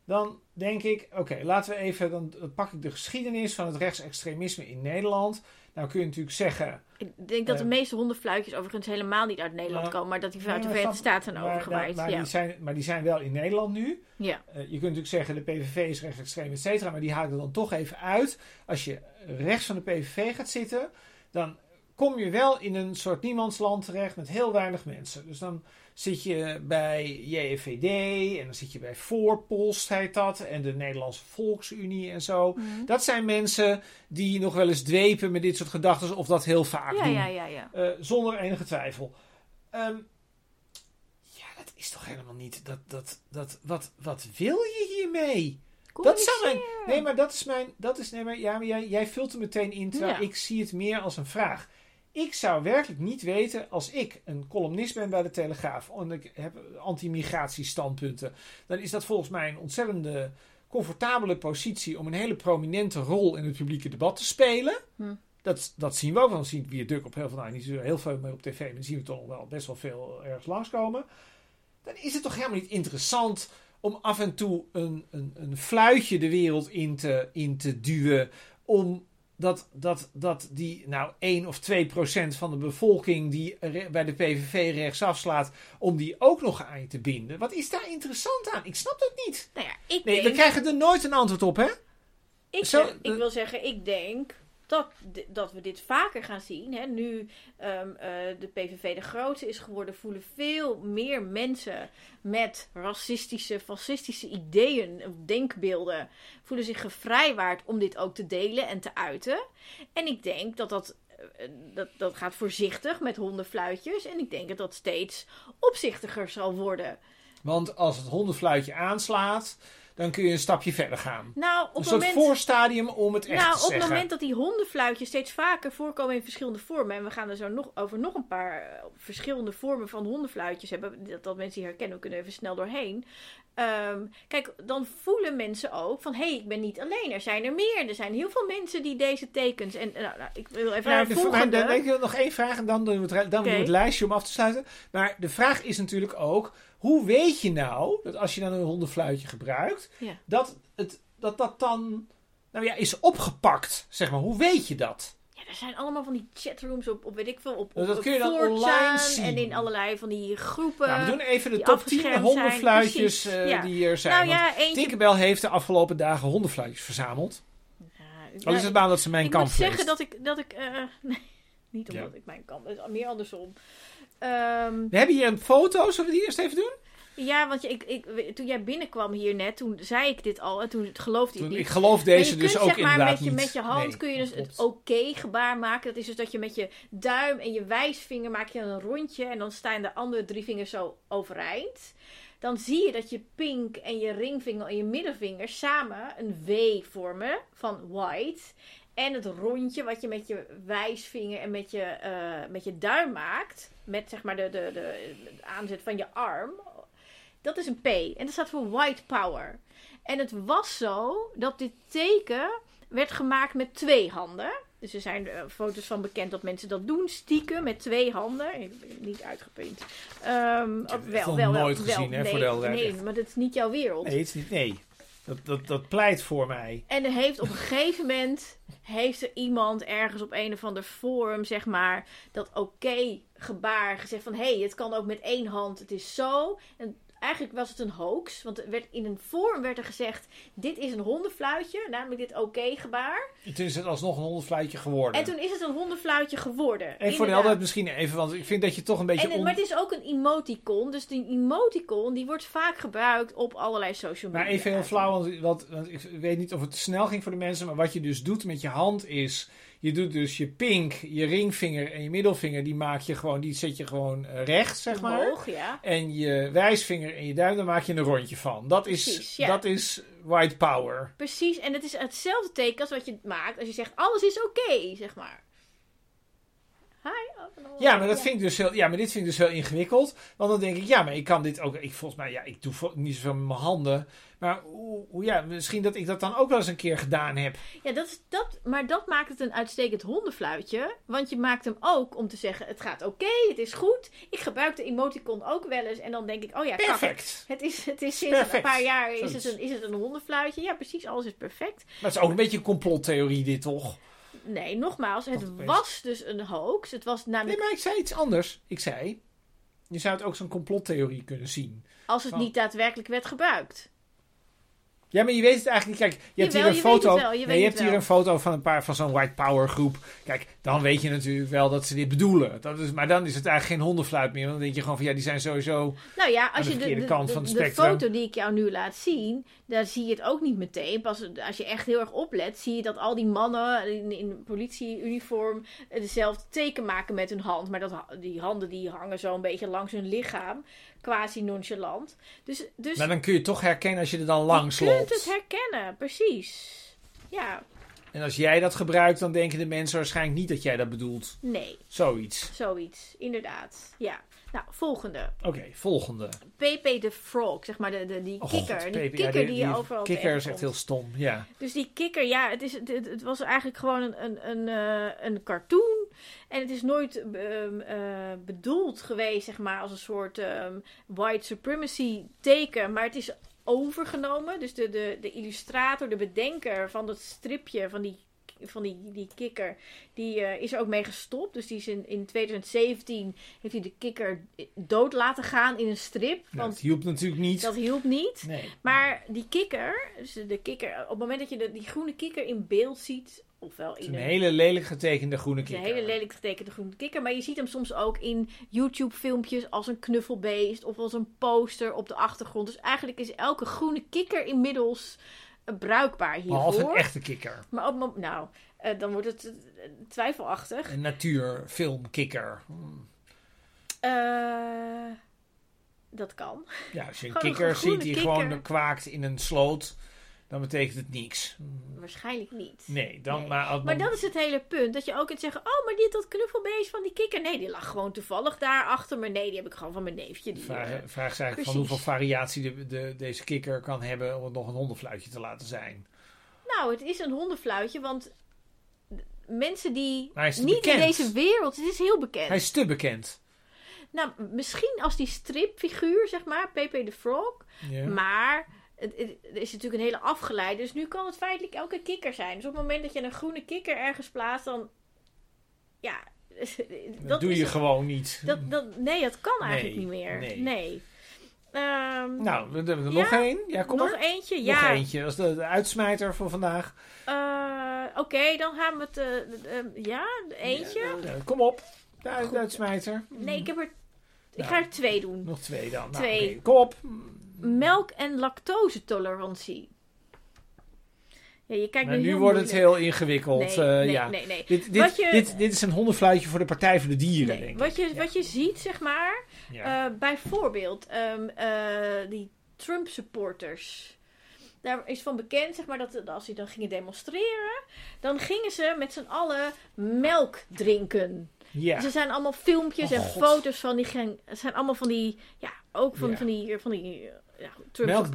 dan denk ik, oké, laten we even, dan pak ik de geschiedenis van het rechtsextremisme in Nederland. Nou kun je natuurlijk zeggen, Ik denk dat de Eh. meeste hondenfluitjes overigens helemaal niet uit Nederland Nou, komen. Maar dat die vanuit de Verenigde Staten zijn overgewaaid. maar, ja. die zijn, maar die zijn wel in Nederland nu. ja. Eh, je kunt natuurlijk zeggen de PVV is rechtsextreem, et cetera. Maar die haalt er dan toch even uit. Als je rechts van de PVV gaat zitten, dan kom je wel in een soort niemandsland terecht met heel weinig mensen. Dus dan zit je bij JFVD en dan zit je bij Voorpost, heet dat. En de Nederlandse Volksunie en zo. Mhm. Dat zijn mensen die nog wel eens dwepen met dit soort gedachten of dat heel vaak ja, doen. ja, ja, ja. Eh, zonder enige twijfel. Ehm, ja, dat is toch helemaal niet. Dat, dat, dat, wat, wat wil je hiermee? Dat zou mijn. Nee, maar dat is mijn. Dat is, nee, maar, ja, maar jij, jij vult er meteen in. Terwijl Ja. ik zie het meer als een vraag. Ik zou werkelijk niet weten als ik een columnist ben bij de Telegraaf. En ik heb anti-migratiestandpunten. Dan is dat volgens mij een ontzettende comfortabele positie om een hele prominente rol in het publieke debat te spelen. Hm. Dat, dat zien we ook. Dan zien we Duk op heel veel, nou niet zo heel veel meer op tv, maar dan zien we toch wel best wel veel ergens langskomen. Dan is het toch helemaal niet interessant om af en toe een, een, een fluitje de wereld in te, in te duwen. Om dat, dat, dat die, nou, 1 of 2 procent van de bevolking die bij de PVV rechtsaf slaat, om die ook nog aan je te binden. Wat is daar interessant aan? Ik snap dat niet. Nou ja, ik Nee, we krijgen er nooit een antwoord op, hè? Ik, Zo, ik wil zeggen, ik denk dat, dat we dit vaker gaan zien. Hè. Nu ehm, eh, de PVV de grootste is geworden, voelen veel meer mensen met racistische, fascistische ideeën of denkbeelden, voelen zich gevrijwaard om dit ook te delen en te uiten. En ik denk dat dat, eh, dat, dat gaat voorzichtig met hondenfluitjes. En ik denk dat dat steeds opzichtiger zal worden. Want als het hondenfluitje aanslaat, dan kun je een stapje verder gaan. Nou, op Een het soort moment... voorstadium om het echt nou, te op zeggen. het moment dat die hondenfluitjes steeds vaker voorkomen in verschillende vormen. En we gaan er zo nog over nog een paar eh, verschillende vormen van hondenfluitjes hebben. Dat, dat mensen die herkennen, we kunnen even snel doorheen. Ehm, kijk, dan voelen mensen ook van hé, hey, ik ben niet alleen. Er zijn er meer. Er zijn heel veel mensen die deze tekens. En nou, nou, ik wil even naar de maar volgende. dan ik nog één vraag en dan doen we het, dan doen we het lijstje om af te sluiten. Maar de vraag is natuurlijk ook: hoe weet je nou dat als je dan een hondenfluitje gebruikt, Ja. dat, het, dat dat dan nou ja, is opgepakt? Zeg maar, hoe weet je dat? Ja, er zijn allemaal van die chatrooms op, op weet ik veel, op, op dat kun je dan 4chan online zien. En in allerlei van die groepen. Nou, we doen even de top 10 afgeschermd hondenfluitjes zijn. eh, ja. die er zijn. nou Want ja, eentje... Tinkerbell heeft de afgelopen dagen hondenfluitjes verzameld. Ja, Al is het maar omdat ze mijn ik kamp moet zeggen dat ik... Dat ik eh, nee, niet omdat ik mijn kamp... Meer andersom. Ehm, We hebben hier een foto. Zullen we die eerst even doen? ja, want ik, ik, toen jij binnenkwam hier net, toen zei ik dit al en toen geloofde Toen, ik niet. geloof Maar deze je dus kunt, ook zeg maar, inderdaad met je, niet. met je hand Nee, kun je dus klopt. het oké gebaar maken. Dat is dus dat je met je duim en je wijsvinger maak je een rondje en dan staan de andere drie vingers zo overeind. Dan zie je dat je pink en je ringvinger en je middenvinger samen een W vormen van white. En het rondje wat je met je wijsvinger en met je, eh, met je duim maakt, met zeg maar de, de, de, de aanzet van je arm, dat is een P. En dat staat voor white power. En het was zo dat dit teken werd gemaakt met twee handen. Dus er zijn eh, foto's van bekend dat mensen dat doen, stiekem met twee handen. Ik heb het niet uitgeprint. Oh, het echt nog nooit gezien, hè, nee, voor de nee, maar dat is niet jouw wereld. Nee, het is niet, nee. Dat, pleit voor mij. En er heeft op een gegeven moment heeft er iemand ergens op een of ander forum, zeg maar, dat oké gebaar gezegd van hé, hey, het kan ook met één hand, het is zo. En eigenlijk was het een hoax, want er werd, in een forum werd er gezegd, dit is een hondenfluitje, namelijk dit oké gebaar. En Toen is het alsnog een hondenfluitje geworden. En toen is het een hondenfluitje geworden. En voor de helderheid misschien even, want ik vind dat je toch een beetje... En, on- Maar het is ook een emoticon. Dus die emoticon die wordt vaak gebruikt op allerlei social media. Maar even heel flauw, want, want, want ik weet niet of het te snel ging voor de mensen. Maar wat je dus doet met je hand is... Je doet dus je pink, je ringvinger en je middelvinger. Die maak je gewoon, die zet je gewoon eh, recht, zeg maar. Ja. En je wijsvinger en je duim, daar maak je een rondje van. Dat is, Precies, ja. dat is white power. Precies, en het is hetzelfde teken als wat je maakt als je zegt alles is oké, zeg maar. Hi. oh, Ja, maar, dat Vind ik dus heel, ja, maar dit vind ik dus heel ingewikkeld. Want dan denk ik, ja, maar ik kan dit ook... Ik, volgens mij, ja, ik doe niet zoveel met mijn handen. Maar hoe, ja, misschien dat ik dat dan ook wel eens een keer gedaan heb. Ja, dat is, dat, maar dat maakt het een uitstekend hondenfluitje. Want je maakt hem ook om te zeggen, het gaat oké, het is goed. Ik gebruik de emoticon ook wel eens en dan denk ik, oh ja, Perfect. Het is, het is sinds Perfect. een paar jaar is Zoiets. het, een, is het een hondenfluitje. Ja, precies, alles is perfect. Maar het is ook een beetje een complottheorie dit, toch? Nee, nogmaals, het was dus een hoax. Het was Nee, namelijk, maar ik zei iets anders. Ik zei, je zou het ook zo'n complottheorie kunnen zien. als het van- niet daadwerkelijk werd gebruikt. Ja, maar je weet het eigenlijk niet. Kijk, je hebt Jawel, hier een je foto. wel, je nee, hebt hier een foto van een paar van zo'n white power groep. Kijk, dan weet je natuurlijk wel dat ze dit bedoelen. Dat is, maar dan is het eigenlijk geen hondenfluit meer. Want dan denk je gewoon van ja, die zijn sowieso. Nou ja, als de je de, de, kant de- van het de spectrum. foto die ik jou nu laat zien, daar zie je het ook niet meteen. Pas als je echt heel erg oplet, zie je dat al die mannen in, in politieuniform dezelfde teken maken met hun hand. Maar dat, die handen die hangen zo een beetje langs hun lichaam, quasi nonchalant. Dus, dus Maar dan kun je toch herkennen als je er dan langs je kunt loopt. het herkennen, precies. Ja, En als jij dat gebruikt, dan denken de mensen waarschijnlijk niet dat jij dat bedoelt. nee, Zoiets. zoiets. Inderdaad. Ja. Nou, volgende. Oké, volgende. Pepe the Frog, zeg maar, de, de, die Oh, kikker. God, die. Ja, kikker die, je overal Kikker is echt heel stom, ja. Dus die kikker, ja, het, is, het, het- het was eigenlijk gewoon een, een, een, eh, een cartoon. En het is nooit ehm, eh, bedoeld geweest, zeg maar, als een soort ehm, white supremacy teken. Maar het is overgenomen. Dus de, de, de illustrator, de bedenker van dat stripje, van die, van die, die kikker, die eh, is er ook mee gestopt. Dus die is in, in 2017 heeft hij de kikker dood laten gaan in een strip. Nou, Want het hielp natuurlijk niet. dat hielp niet. Nee. Maar die kikker, dus de kikker, op het moment dat je de, die groene kikker in beeld ziet, ofwel in een een, hele lelijk getekende groene kikker. een hele lelijk getekende groene kikker, maar je ziet hem soms ook in YouTube-filmpjes als een knuffelbeest of als een poster op de achtergrond. Dus eigenlijk is elke groene kikker inmiddels bruikbaar Behalve hiervoor. een echte kikker. Maar op, nou, eh, dan wordt het eh, twijfelachtig. Een natuurfilmkikker. Hmm. Eh, dat kan. Ja, als je een Gewoon kikker ziet die kikker. gewoon kwaakt in een sloot, dan betekent het niks. Waarschijnlijk niet. Nee, dan Nee. maar. Maar dat is het hele punt. Dat je ook kunt zeggen: Oh, maar dit dat knuffelbeest van die kikker. Nee, die lag gewoon toevallig daar achter me. Nee, die heb ik gewoon van mijn neefje. Die, Vraag, eh, vraag is eigenlijk precies. van hoeveel variatie de, de, deze kikker kan hebben om het nog een hondenfluitje te laten zijn. Nou, het is een hondenfluitje, want mensen die Maar hij is niet bekend. in deze wereld, het is heel bekend. Hij is te bekend. Nou, misschien als die stripfiguur, zeg maar, Pepe the Frog. Ja. Maar het, het- er is natuurlijk een hele afgeleide. Dus nu kan het feitelijk elke kikker zijn. Dus op het moment dat je een groene kikker ergens plaatst, dan ja, Dat, doe je gewoon niet. Dat, dat, nee, dat kan eigenlijk Nee, niet meer. nee. Nee. Ehm, Nou, we hebben er Ja? nog één. Ja, kom nog maar. eentje? Nog Ja. eentje. Dat is de, de uitsmijter voor vandaag. Eh, Oké, dan gaan we het. eh, ja, eentje? Ja, nou, kom op. De, uit- de Goed. uitsmijter. Nee, ik heb er. Ik Nou. ga er twee doen. Nog twee dan. Nou, Twee. Kom op. Melk- en lactosetolerantie. Ja, je kijkt nu wordt het heel ingewikkeld. Nee, eh, nee, ja. nee, nee. Dit, dit, Wat je- dit, dit is een hondenfluitje voor de Partij voor de Dieren, Nee, denk wat, ik. je, Ja. wat je ziet, zeg maar, Ja. eh, bijvoorbeeld ehm, eh, die Trump-supporters. Daar is van bekend, zeg maar, dat als die dan gingen demonstreren, dan gingen ze met z'n allen melk drinken. ja. Dus er zijn allemaal filmpjes Oh, en God. foto's van die, zijn allemaal van die, ja, ook van, Ja. van die, van die ja, Melk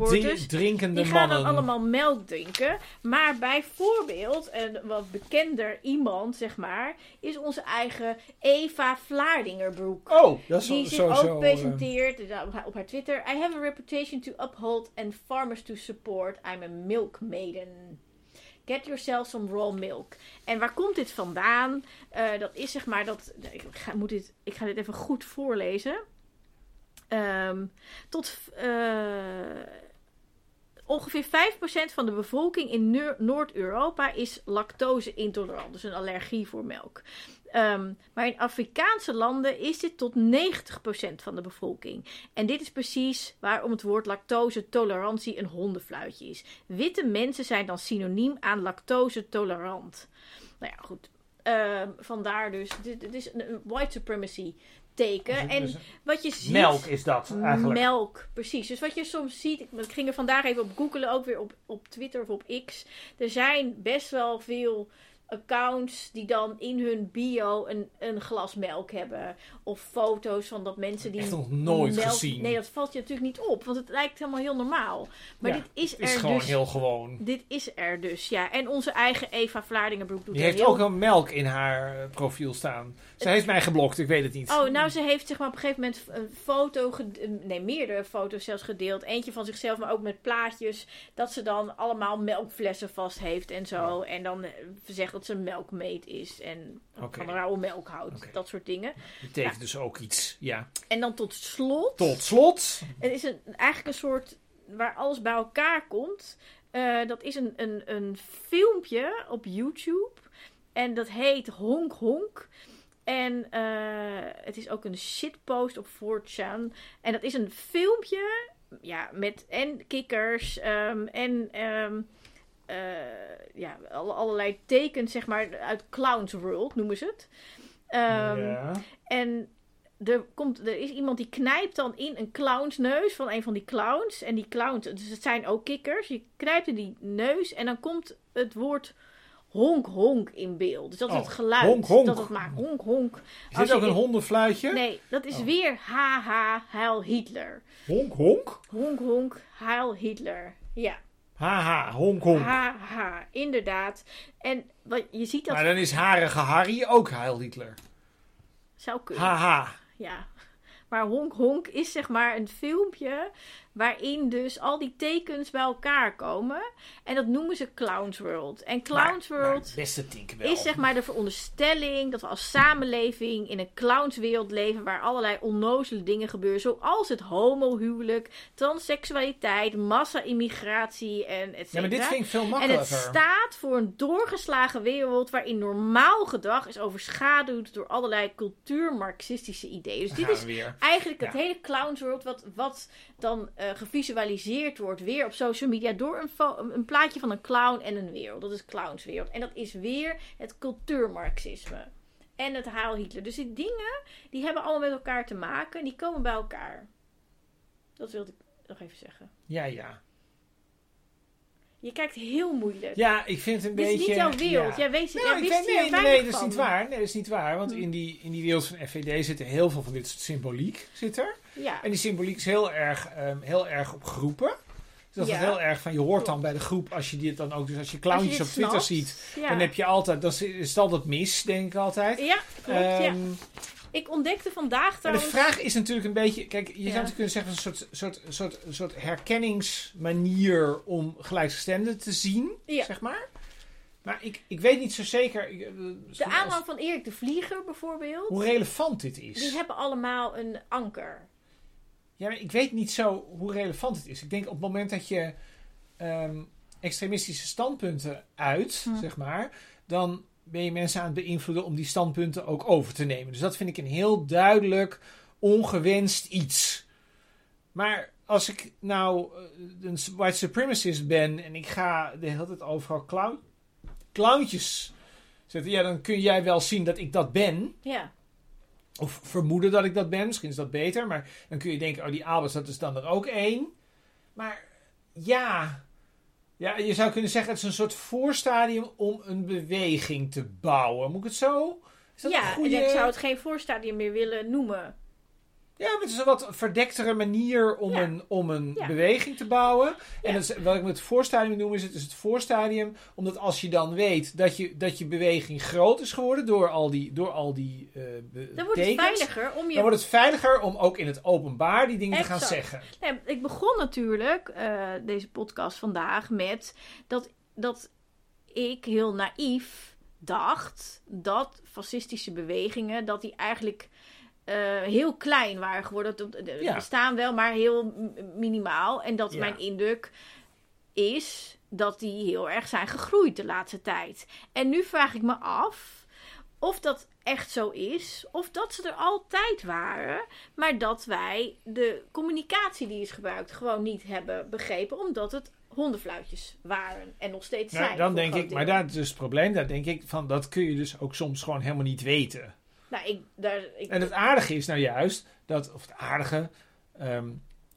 drinkende Die gaan dan allemaal melk drinken. Maar bijvoorbeeld, een wat bekender iemand, zeg maar, is onze eigen Eva Vlaardingerbroek. Oh, dat is Die zo, zich ook eh, presenteert eh, op haar- Twitter. I have a reputation to uphold and farmers to support. I'm a milk maiden. Get yourself some raw milk. En waar komt dit vandaan? Eh, dat is zeg maar dat. Ik ga, moet dit, ik ga dit even goed voorlezen. Ehm, tot eh, ongeveer 5% van de bevolking in Noord-Europa is lactose-intolerant, dus een allergie voor melk. Ehm, maar in Afrikaanse landen is dit tot 90% van de bevolking. En dit is precies waarom het woord lactose-tolerantie een hondenfluitje is. Witte mensen zijn dan synoniem aan lactose-tolerant. Nou ja, goed. Ehm, vandaar dus, dit, is een white supremacy teken. En wat je ziet... melk is dat eigenlijk. Melk, precies. Dus wat je soms ziet, ik, ging er vandaag even op googelen, ook weer op, op Twitter of op X. Er zijn best wel veel accounts die dan in hun bio een, een glas melk hebben. Of foto's van dat mensen die Echt nog nooit melk- gezien. Nee, dat valt je natuurlijk niet op, want het lijkt helemaal heel normaal. Maar Ja, dit is, Het is er gewoon dus. heel gewoon. Dit is er dus, ja. En onze eigen Eva Vlaardingenbroek doet Die heeft heel ook een melk in haar eh, profiel staan. Ze heeft mij geblokt, ik weet het niet. Oh, nou, ze heeft zeg maar op een gegeven moment een foto, ged- eh, nee, meerdere foto's zelfs gedeeld. Eentje van zichzelf, maar ook met plaatjes. Dat ze dan allemaal melkflessen vast heeft en zo. En dan eh, zegt dat ze een melkmeet is en Oké. van rauwe melk houdt. Dat soort dingen. Betekent dus ook iets. Ja. En dan tot slot. Tot slot. Het is een, eigenlijk een soort waar alles bij elkaar komt. Eh, dat is een, een, een filmpje op YouTube. En dat heet Honk Honk. En eh, het is ook een shitpost op 4chan. En dat is een filmpje ja, met en kikkers ehm, en ehm, eh, ja, alle- allerlei tekens zeg maar uit Clowns World noemen ze het. Ehm, ja. en er, komt, er is iemand die knijpt dan in een clownsneus van een van die clowns. En die clowns, dus het zijn ook kikkers. Je knijpt in die neus en dan komt het woord honk honk in beeld. Dus dat is Oh, het geluid honk, honk. dat het maakt. Honk honk. Is dit ook een in- hondenfluitje? Nee, dat is Oh. weer haha heil Hitler. Honk, honk? Honk honk heil Hitler. Ja, Haha, honk, honk. haha, inderdaad. En wat, je ziet dat Maar dan is harige Harry ook Heil Hitler. zou kunnen. Haha. Ja. Maar Honk Honk is zeg maar een filmpje waarin dus al die tekens bij elkaar komen. En dat noemen ze Clowns World. En Clowns Maar- World is zeg maar de veronderstelling dat we als samenleving in een clownswereld leven waar allerlei onnozele dingen gebeuren. Zoals het homohuwelijk, transseksualiteit, massa-immigratie en et Ja, maar dit ik veel En makkelijker. het staat voor een doorgeslagen wereld waarin normaal gedrag is overschaduwd door allerlei cultuur-marxistische ideeën. Dus dit is we eigenlijk het hele clownsworld wat, wat dan eh, gevisualiseerd wordt weer op social media door een, een plaatje van een clown en een wereld. Dat is clownswereld. En dat is weer het cultuurmarxisme. En het Heil Hitler. Dus die dingen, die hebben allemaal met elkaar te maken. En die komen bij elkaar. Dat wilde ik nog even zeggen. Ja, ja. Je kijkt heel moeilijk. Ja, ik vind het een Dit beetje... is niet jouw wereld. ja. Jij weet, Nou, jij ik wist weet- hier nee, nee, weinig nee, dat is niet waar. Nee, dat is niet waar. Want Hm. in, die, in die wereld van FVD zitten heel veel van dit soort symboliek. Zit er. Ja. En die symboliek is heel erg, ehm, heel erg op groepen. Dus dat Ja. is heel erg van, je hoort dan bij de groep, als je dit dan ook, dus als je Als je clowntjes dit op Twitter snapt. ziet, Ja. dan heb je altijd, dan is- het altijd mis, denk ik altijd. Ja, klopt. ja. Ik ontdekte vandaag Maar de trouwens... vraag is natuurlijk een beetje, kijk, je Ja. zou natuurlijk kunnen zeggen, een soort, soort, soort, soort herkenningsmanier om gelijkgestemden te zien, Ja. zeg maar. Maar ik, ik weet niet zo zeker. ik, eh, De aanhang van Erik de Vlieger bijvoorbeeld. Hoe relevant dit is. Die hebben allemaal een anker. Ja, maar ik weet niet zo hoe relevant het is. Ik denk op het moment dat je ehm, extremistische standpunten uit, Hm. zeg maar, dan ben je mensen aan het beïnvloeden om die standpunten ook over te nemen. Dus dat vind ik een heel duidelijk ongewenst iets. Maar als ik nou eh, een white supremacist ben en ik ga de hele tijd overal clown, clowntjes zetten, ja, dan kun jij wel zien dat ik dat ben. Ja. Of vermoeden dat ik dat ben. Misschien is dat beter. Maar dan kun je denken, oh die Albers, dat is dan er ook één. Maar ja. Ja, je zou kunnen zeggen, het is een soort voorstadium om een beweging te bouwen. Moet ik het zo? Is dat een Ja, goede... en ik zou het geen voorstadium meer willen noemen. Ja, maar het is een wat verdektere manier om Ja. een, om een Ja. beweging te bouwen. En Ja. dat is, wat ik met het voorstadium noem, is het, is het voorstadium. Omdat als je dan weet dat je, dat je beweging groot is geworden door al die, door al die be- Dan wordt het veiliger om je Dan wordt het veiliger om ook in het openbaar die dingen te gaan zeggen. Nee, ik begon natuurlijk eh, deze podcast vandaag met dat, dat ik heel naïef dacht dat fascistische bewegingen, dat die eigenlijk eh, heel klein waren geworden. Dat- dat- Ja. bestaan wel, maar heel minimaal. En dat Ja. mijn indruk is dat die heel erg zijn gegroeid de laatste tijd. En nu vraag ik me af of dat echt zo is, of dat ze er altijd waren, maar dat wij de communicatie die is gebruikt gewoon niet hebben begrepen, omdat het hondenfluitjes waren en nog steeds Nou, zijn. dan denk ik, maar daar is dus het probleem. Daar denk ik van, dat kun je dus ook soms gewoon helemaal niet weten. Nou, ik, daar, ik, En het aardige is nou juist dat, of het aardige, ehm,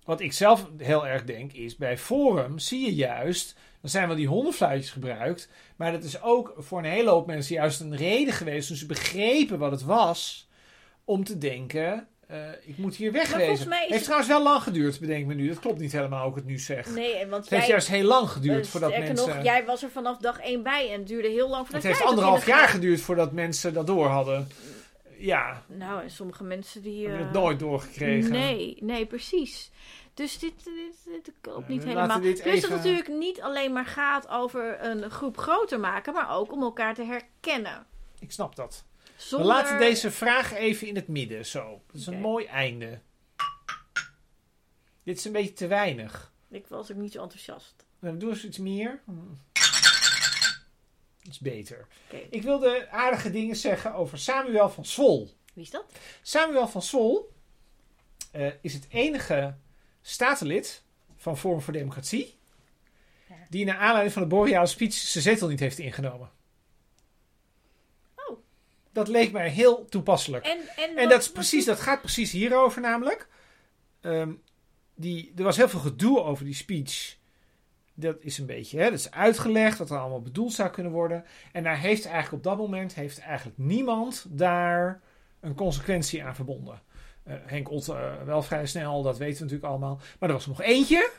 wat ik zelf heel erg denk, is bij Forum zie je juist, dan zijn wel die hondenfluitjes gebruikt, maar dat is ook voor een hele hoop mensen juist een reden geweest, toen ze begrepen wat het was, om te denken, eh, ik moet hier wegwezen. heeft het- trouwens wel lang geduurd, bedenk me nu. Dat klopt niet helemaal hoe ik het nu zeg. nee, want Het heeft jij, juist heel lang geduurd eh, voordat mensen... nog, jij was er vanaf dag één bij en het duurde heel lang voordat het heeft anderhalf de jaar geduurd voordat mensen dat door hadden. Ja, Nou, en sommige mensen die... hebben het eh, nooit doorgekregen. Nee, nee, precies. Dus dit, dit, dit klopt niet helemaal. dat even- het natuurlijk niet alleen maar gaat over een groep groter maken, maar ook om elkaar te herkennen. Ik snap dat. Zonder... We laten deze vraag even in het midden, zo. Dat is een mooi einde. Dit is een beetje te weinig. Ik was ook niet zo enthousiast. We eens iets meer. Dat is beter. Ik wilde aardige dingen zeggen over Samuel van Swol. wie is dat? Samuel van Swol eh, is het enige statenlid van Forum voor Democratie Ja. die naar aanleiding van de Boreale speech zijn zetel niet heeft ingenomen. Oh. Dat leek mij heel toepasselijk. En, en, En wat- dat, is precies, dat gaat precies hierover namelijk. Ehm, die, er was heel veel gedoe over die speech. Dat is een beetje, hè, dat is uitgelegd wat er allemaal bedoeld zou kunnen worden. En daar heeft eigenlijk op dat moment heeft eigenlijk niemand daar een consequentie aan verbonden. Eh, Henk Ott eh, wel vrij snel, dat weten we natuurlijk allemaal. Maar er was er nog eentje.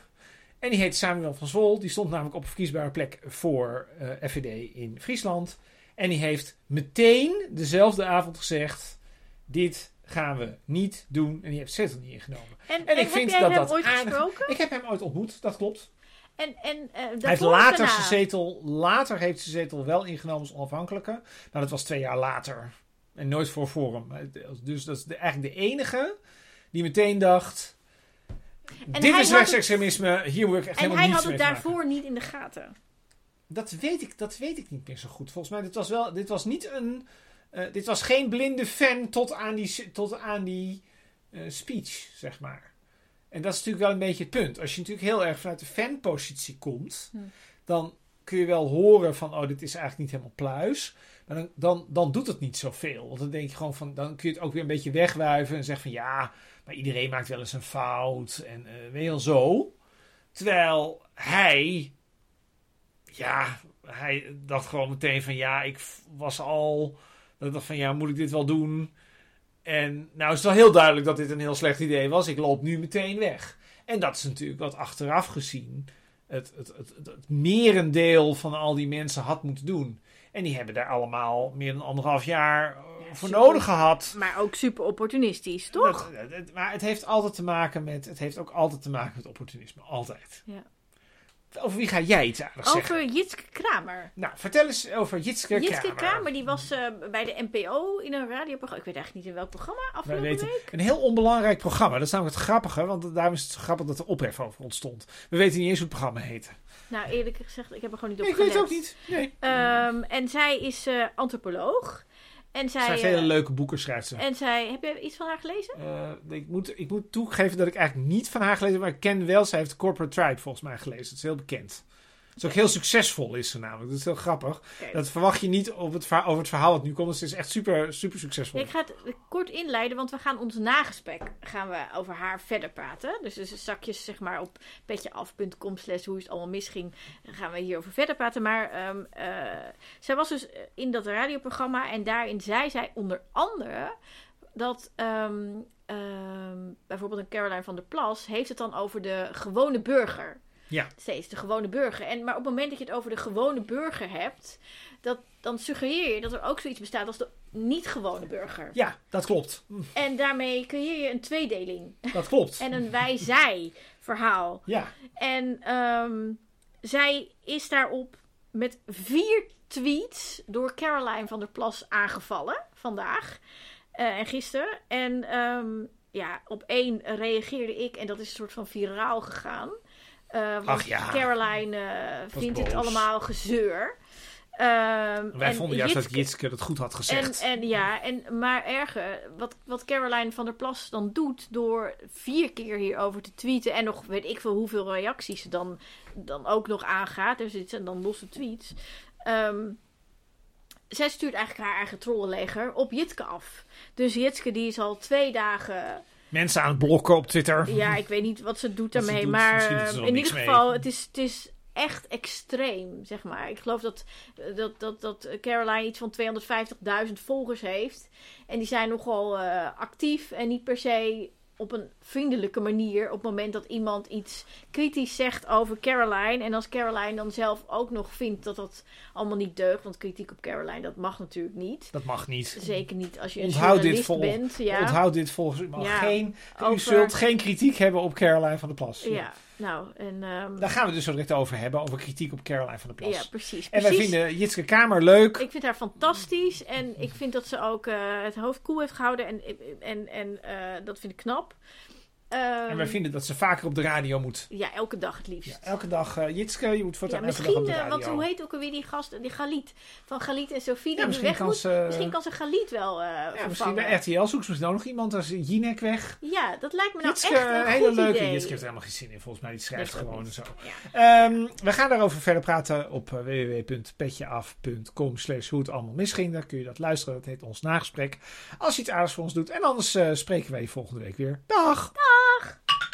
En die heet Samuel van Zwol. Die stond namelijk op een verkiesbare plek voor eh, FVD in Friesland. En die heeft meteen dezelfde avond gezegd: Dit gaan we niet doen. En die heeft zetel niet ingenomen. En, en en ik heb vind jij dat hem dat ooit gesproken? Ik heb hem ooit ontmoet, dat klopt. En, en, eh, Hij heeft later daarna? zijn zetel, later heeft zijn zetel wel ingenomen als onafhankelijke. Maar dat was twee jaar later. En nooit voor Forum. Dus dat is de, eigenlijk de enige die meteen dacht... En dit hij is had rechtsextremisme, hier moet ik echt En helemaal hij niets had het mee te maken. daarvoor niet in de gaten. Dat weet, ik, dat weet ik niet meer zo goed. Volgens mij, dit was, wel, dit was niet een... eh, dit was geen blinde fan tot aan die, tot aan die eh, speech, zeg maar. En dat is natuurlijk wel een beetje het punt. Als je natuurlijk heel erg vanuit de fanpositie komt, Hm. dan kun je wel horen van, oh, dit is eigenlijk niet helemaal pluis. Maar dan, dan, dan doet het niet zoveel. Want dan denk je gewoon van, dan kun je het ook weer een beetje wegwuiven en zeggen van, ja, maar iedereen maakt wel eens een fout. En weet je wel zo. Terwijl hij, ja, hij dacht gewoon meteen van, ja, ik was al, dat dacht van, ja, moet ik dit wel doen? En nou is het wel heel duidelijk dat dit een heel slecht idee was. Ik loop nu meteen weg. En dat is natuurlijk wat achteraf gezien het, het, het, merendeel van al die mensen had moeten doen. En die hebben daar allemaal meer dan anderhalf jaar eh, Ja, voor super. nodig gehad. Maar ook super opportunistisch, toch? Dat- dat- maar het heeft altijd te maken met, het heeft ook altijd te maken met opportunisme. Altijd. Ja. Over wie ga jij iets aardigs zeggen? Over Jitske Kramer. Nou, vertel eens over Jitske Jitske Kramer. Kramer, die was eh, bij de NPO in een radioprogramma. Ik weet eigenlijk niet in welk programma, afgelopen weten week. een heel onbelangrijk programma. Dat is namelijk het grappige, want daarom is het grappig dat er ophef over ontstond. We weten niet eens hoe het programma heette. Nou, eerlijk gezegd, ik heb er gewoon niet op Nee, ik weet het ook niet. Nee. Ehm, en zij is eh, antropoloog. En zij, Zij heeft eh, hele leuke boeken, schrijft ze. en zij, heb je iets van haar gelezen? Eh, ik, moet, ik moet toegeven dat ik eigenlijk niet van haar gelezen heb, maar ik ken wel, zij heeft Corporate Tribe volgens mij gelezen. Dat is heel bekend. Het is ook heel succesvol, is ze namelijk. Dat is heel grappig. Dat verwacht je niet op het over het verhaal dat nu komt. Dus het is echt super, super succesvol. Ik ga het kort inleiden, want we gaan ons nagesprek gaan we over haar verder praten. Dus, dus zakjes zeg maar op petjeaf.com slash hoe het allemaal misging, gaan we hierover verder praten. Maar ehm, eh, zij was dus in dat radioprogramma en daarin zei zij onder andere dat ehm, ehm, bijvoorbeeld een Caroline van der Plas heeft het dan over de gewone burger. Ja. Steeds de gewone burger. En, maar op het moment dat je het over de gewone burger hebt, dat, dan suggereer je dat er ook zoiets bestaat als de niet-gewone burger. Ja, dat klopt. En daarmee creëer je een tweedeling. Dat klopt. En een wij-zij verhaal. Ja, En ehm, zij is daarop met vier tweets door Caroline van der Plas aangevallen vandaag eh, en gisteren. En ehm, ja, op één reageerde ik en dat is een soort van viraal gegaan. Eh, want Ach ja. Caroline eh, vindt het allemaal gezeur. Ehm, wij en vonden juist dat Jitske- dat goed had gezegd. en, en ja, en, maar erger, wat, wat Caroline van der Plas dan doet door vier keer hierover te tweeten en nog weet ik veel hoeveel reacties ze dan, dan ook nog aangaat. Dit zijn dan losse tweets. Ehm, zij stuurt eigenlijk haar eigen trollenleger op Jitske af. Dus Jitske die is al twee dagen Mensen aan het blokken op Twitter. ja, ik weet niet wat ze doet ze daarmee. doet, maar in ieder mee. geval, het is, het is echt extreem, zeg maar. Ik geloof dat, dat, dat, dat Caroline iets van 250.000 volgers heeft. En die zijn nogal eh, actief en niet per se op een vriendelijke manier. Op het moment dat iemand iets kritisch zegt over Caroline. En als Caroline dan zelf ook nog vindt dat dat allemaal niet deugt. Want kritiek op Caroline, dat mag natuurlijk niet. Dat mag niet. Zeker niet als je een Onthoud dit vol- bent. Ja. Onthoud dit volgens u. Ja, geen, U over- zult geen kritiek hebben op Caroline van der Plas. Ja, nou, en... ehm, Daar gaan we dus zo direct over hebben. Over kritiek op Caroline van der Plas. ja, precies. en wij vinden Jitske Kamer leuk. Ik vind haar fantastisch en ik vind dat ze ook eh, het hoofd koel heeft gehouden en, en, en eh, dat vind ik knap. Ehm, en wij vinden dat ze vaker op de radio moet. Ja, elke dag het liefst. Ja, elke dag, eh, Jitske, je moet Ja, voortaan elke dag op de eh, radio. want hoe heet ook alweer die gast, die Galit, van Galit en Sofie, die ja, weg kan moet. ze... Misschien kan ze Galit wel eh ja, misschien bij RTL zoekt ze misschien ook nog iemand als Jinek weg. Ja, dat lijkt me nou Jitske, echt een hele goed leuke. idee. Jitske heeft er helemaal geen zin in. Volgens mij die schrijft dat gewoon zo. Ja. Ehm, we gaan daarover verder praten op eh, www.petjeaf.com slash hoe het allemaal misging. Daar kun je dat luisteren. Dat heet ons nagesprek. Als je iets aardigs voor ons doet. En anders eh, spreken wij je volgende week weer. Dag! Dag! Tag!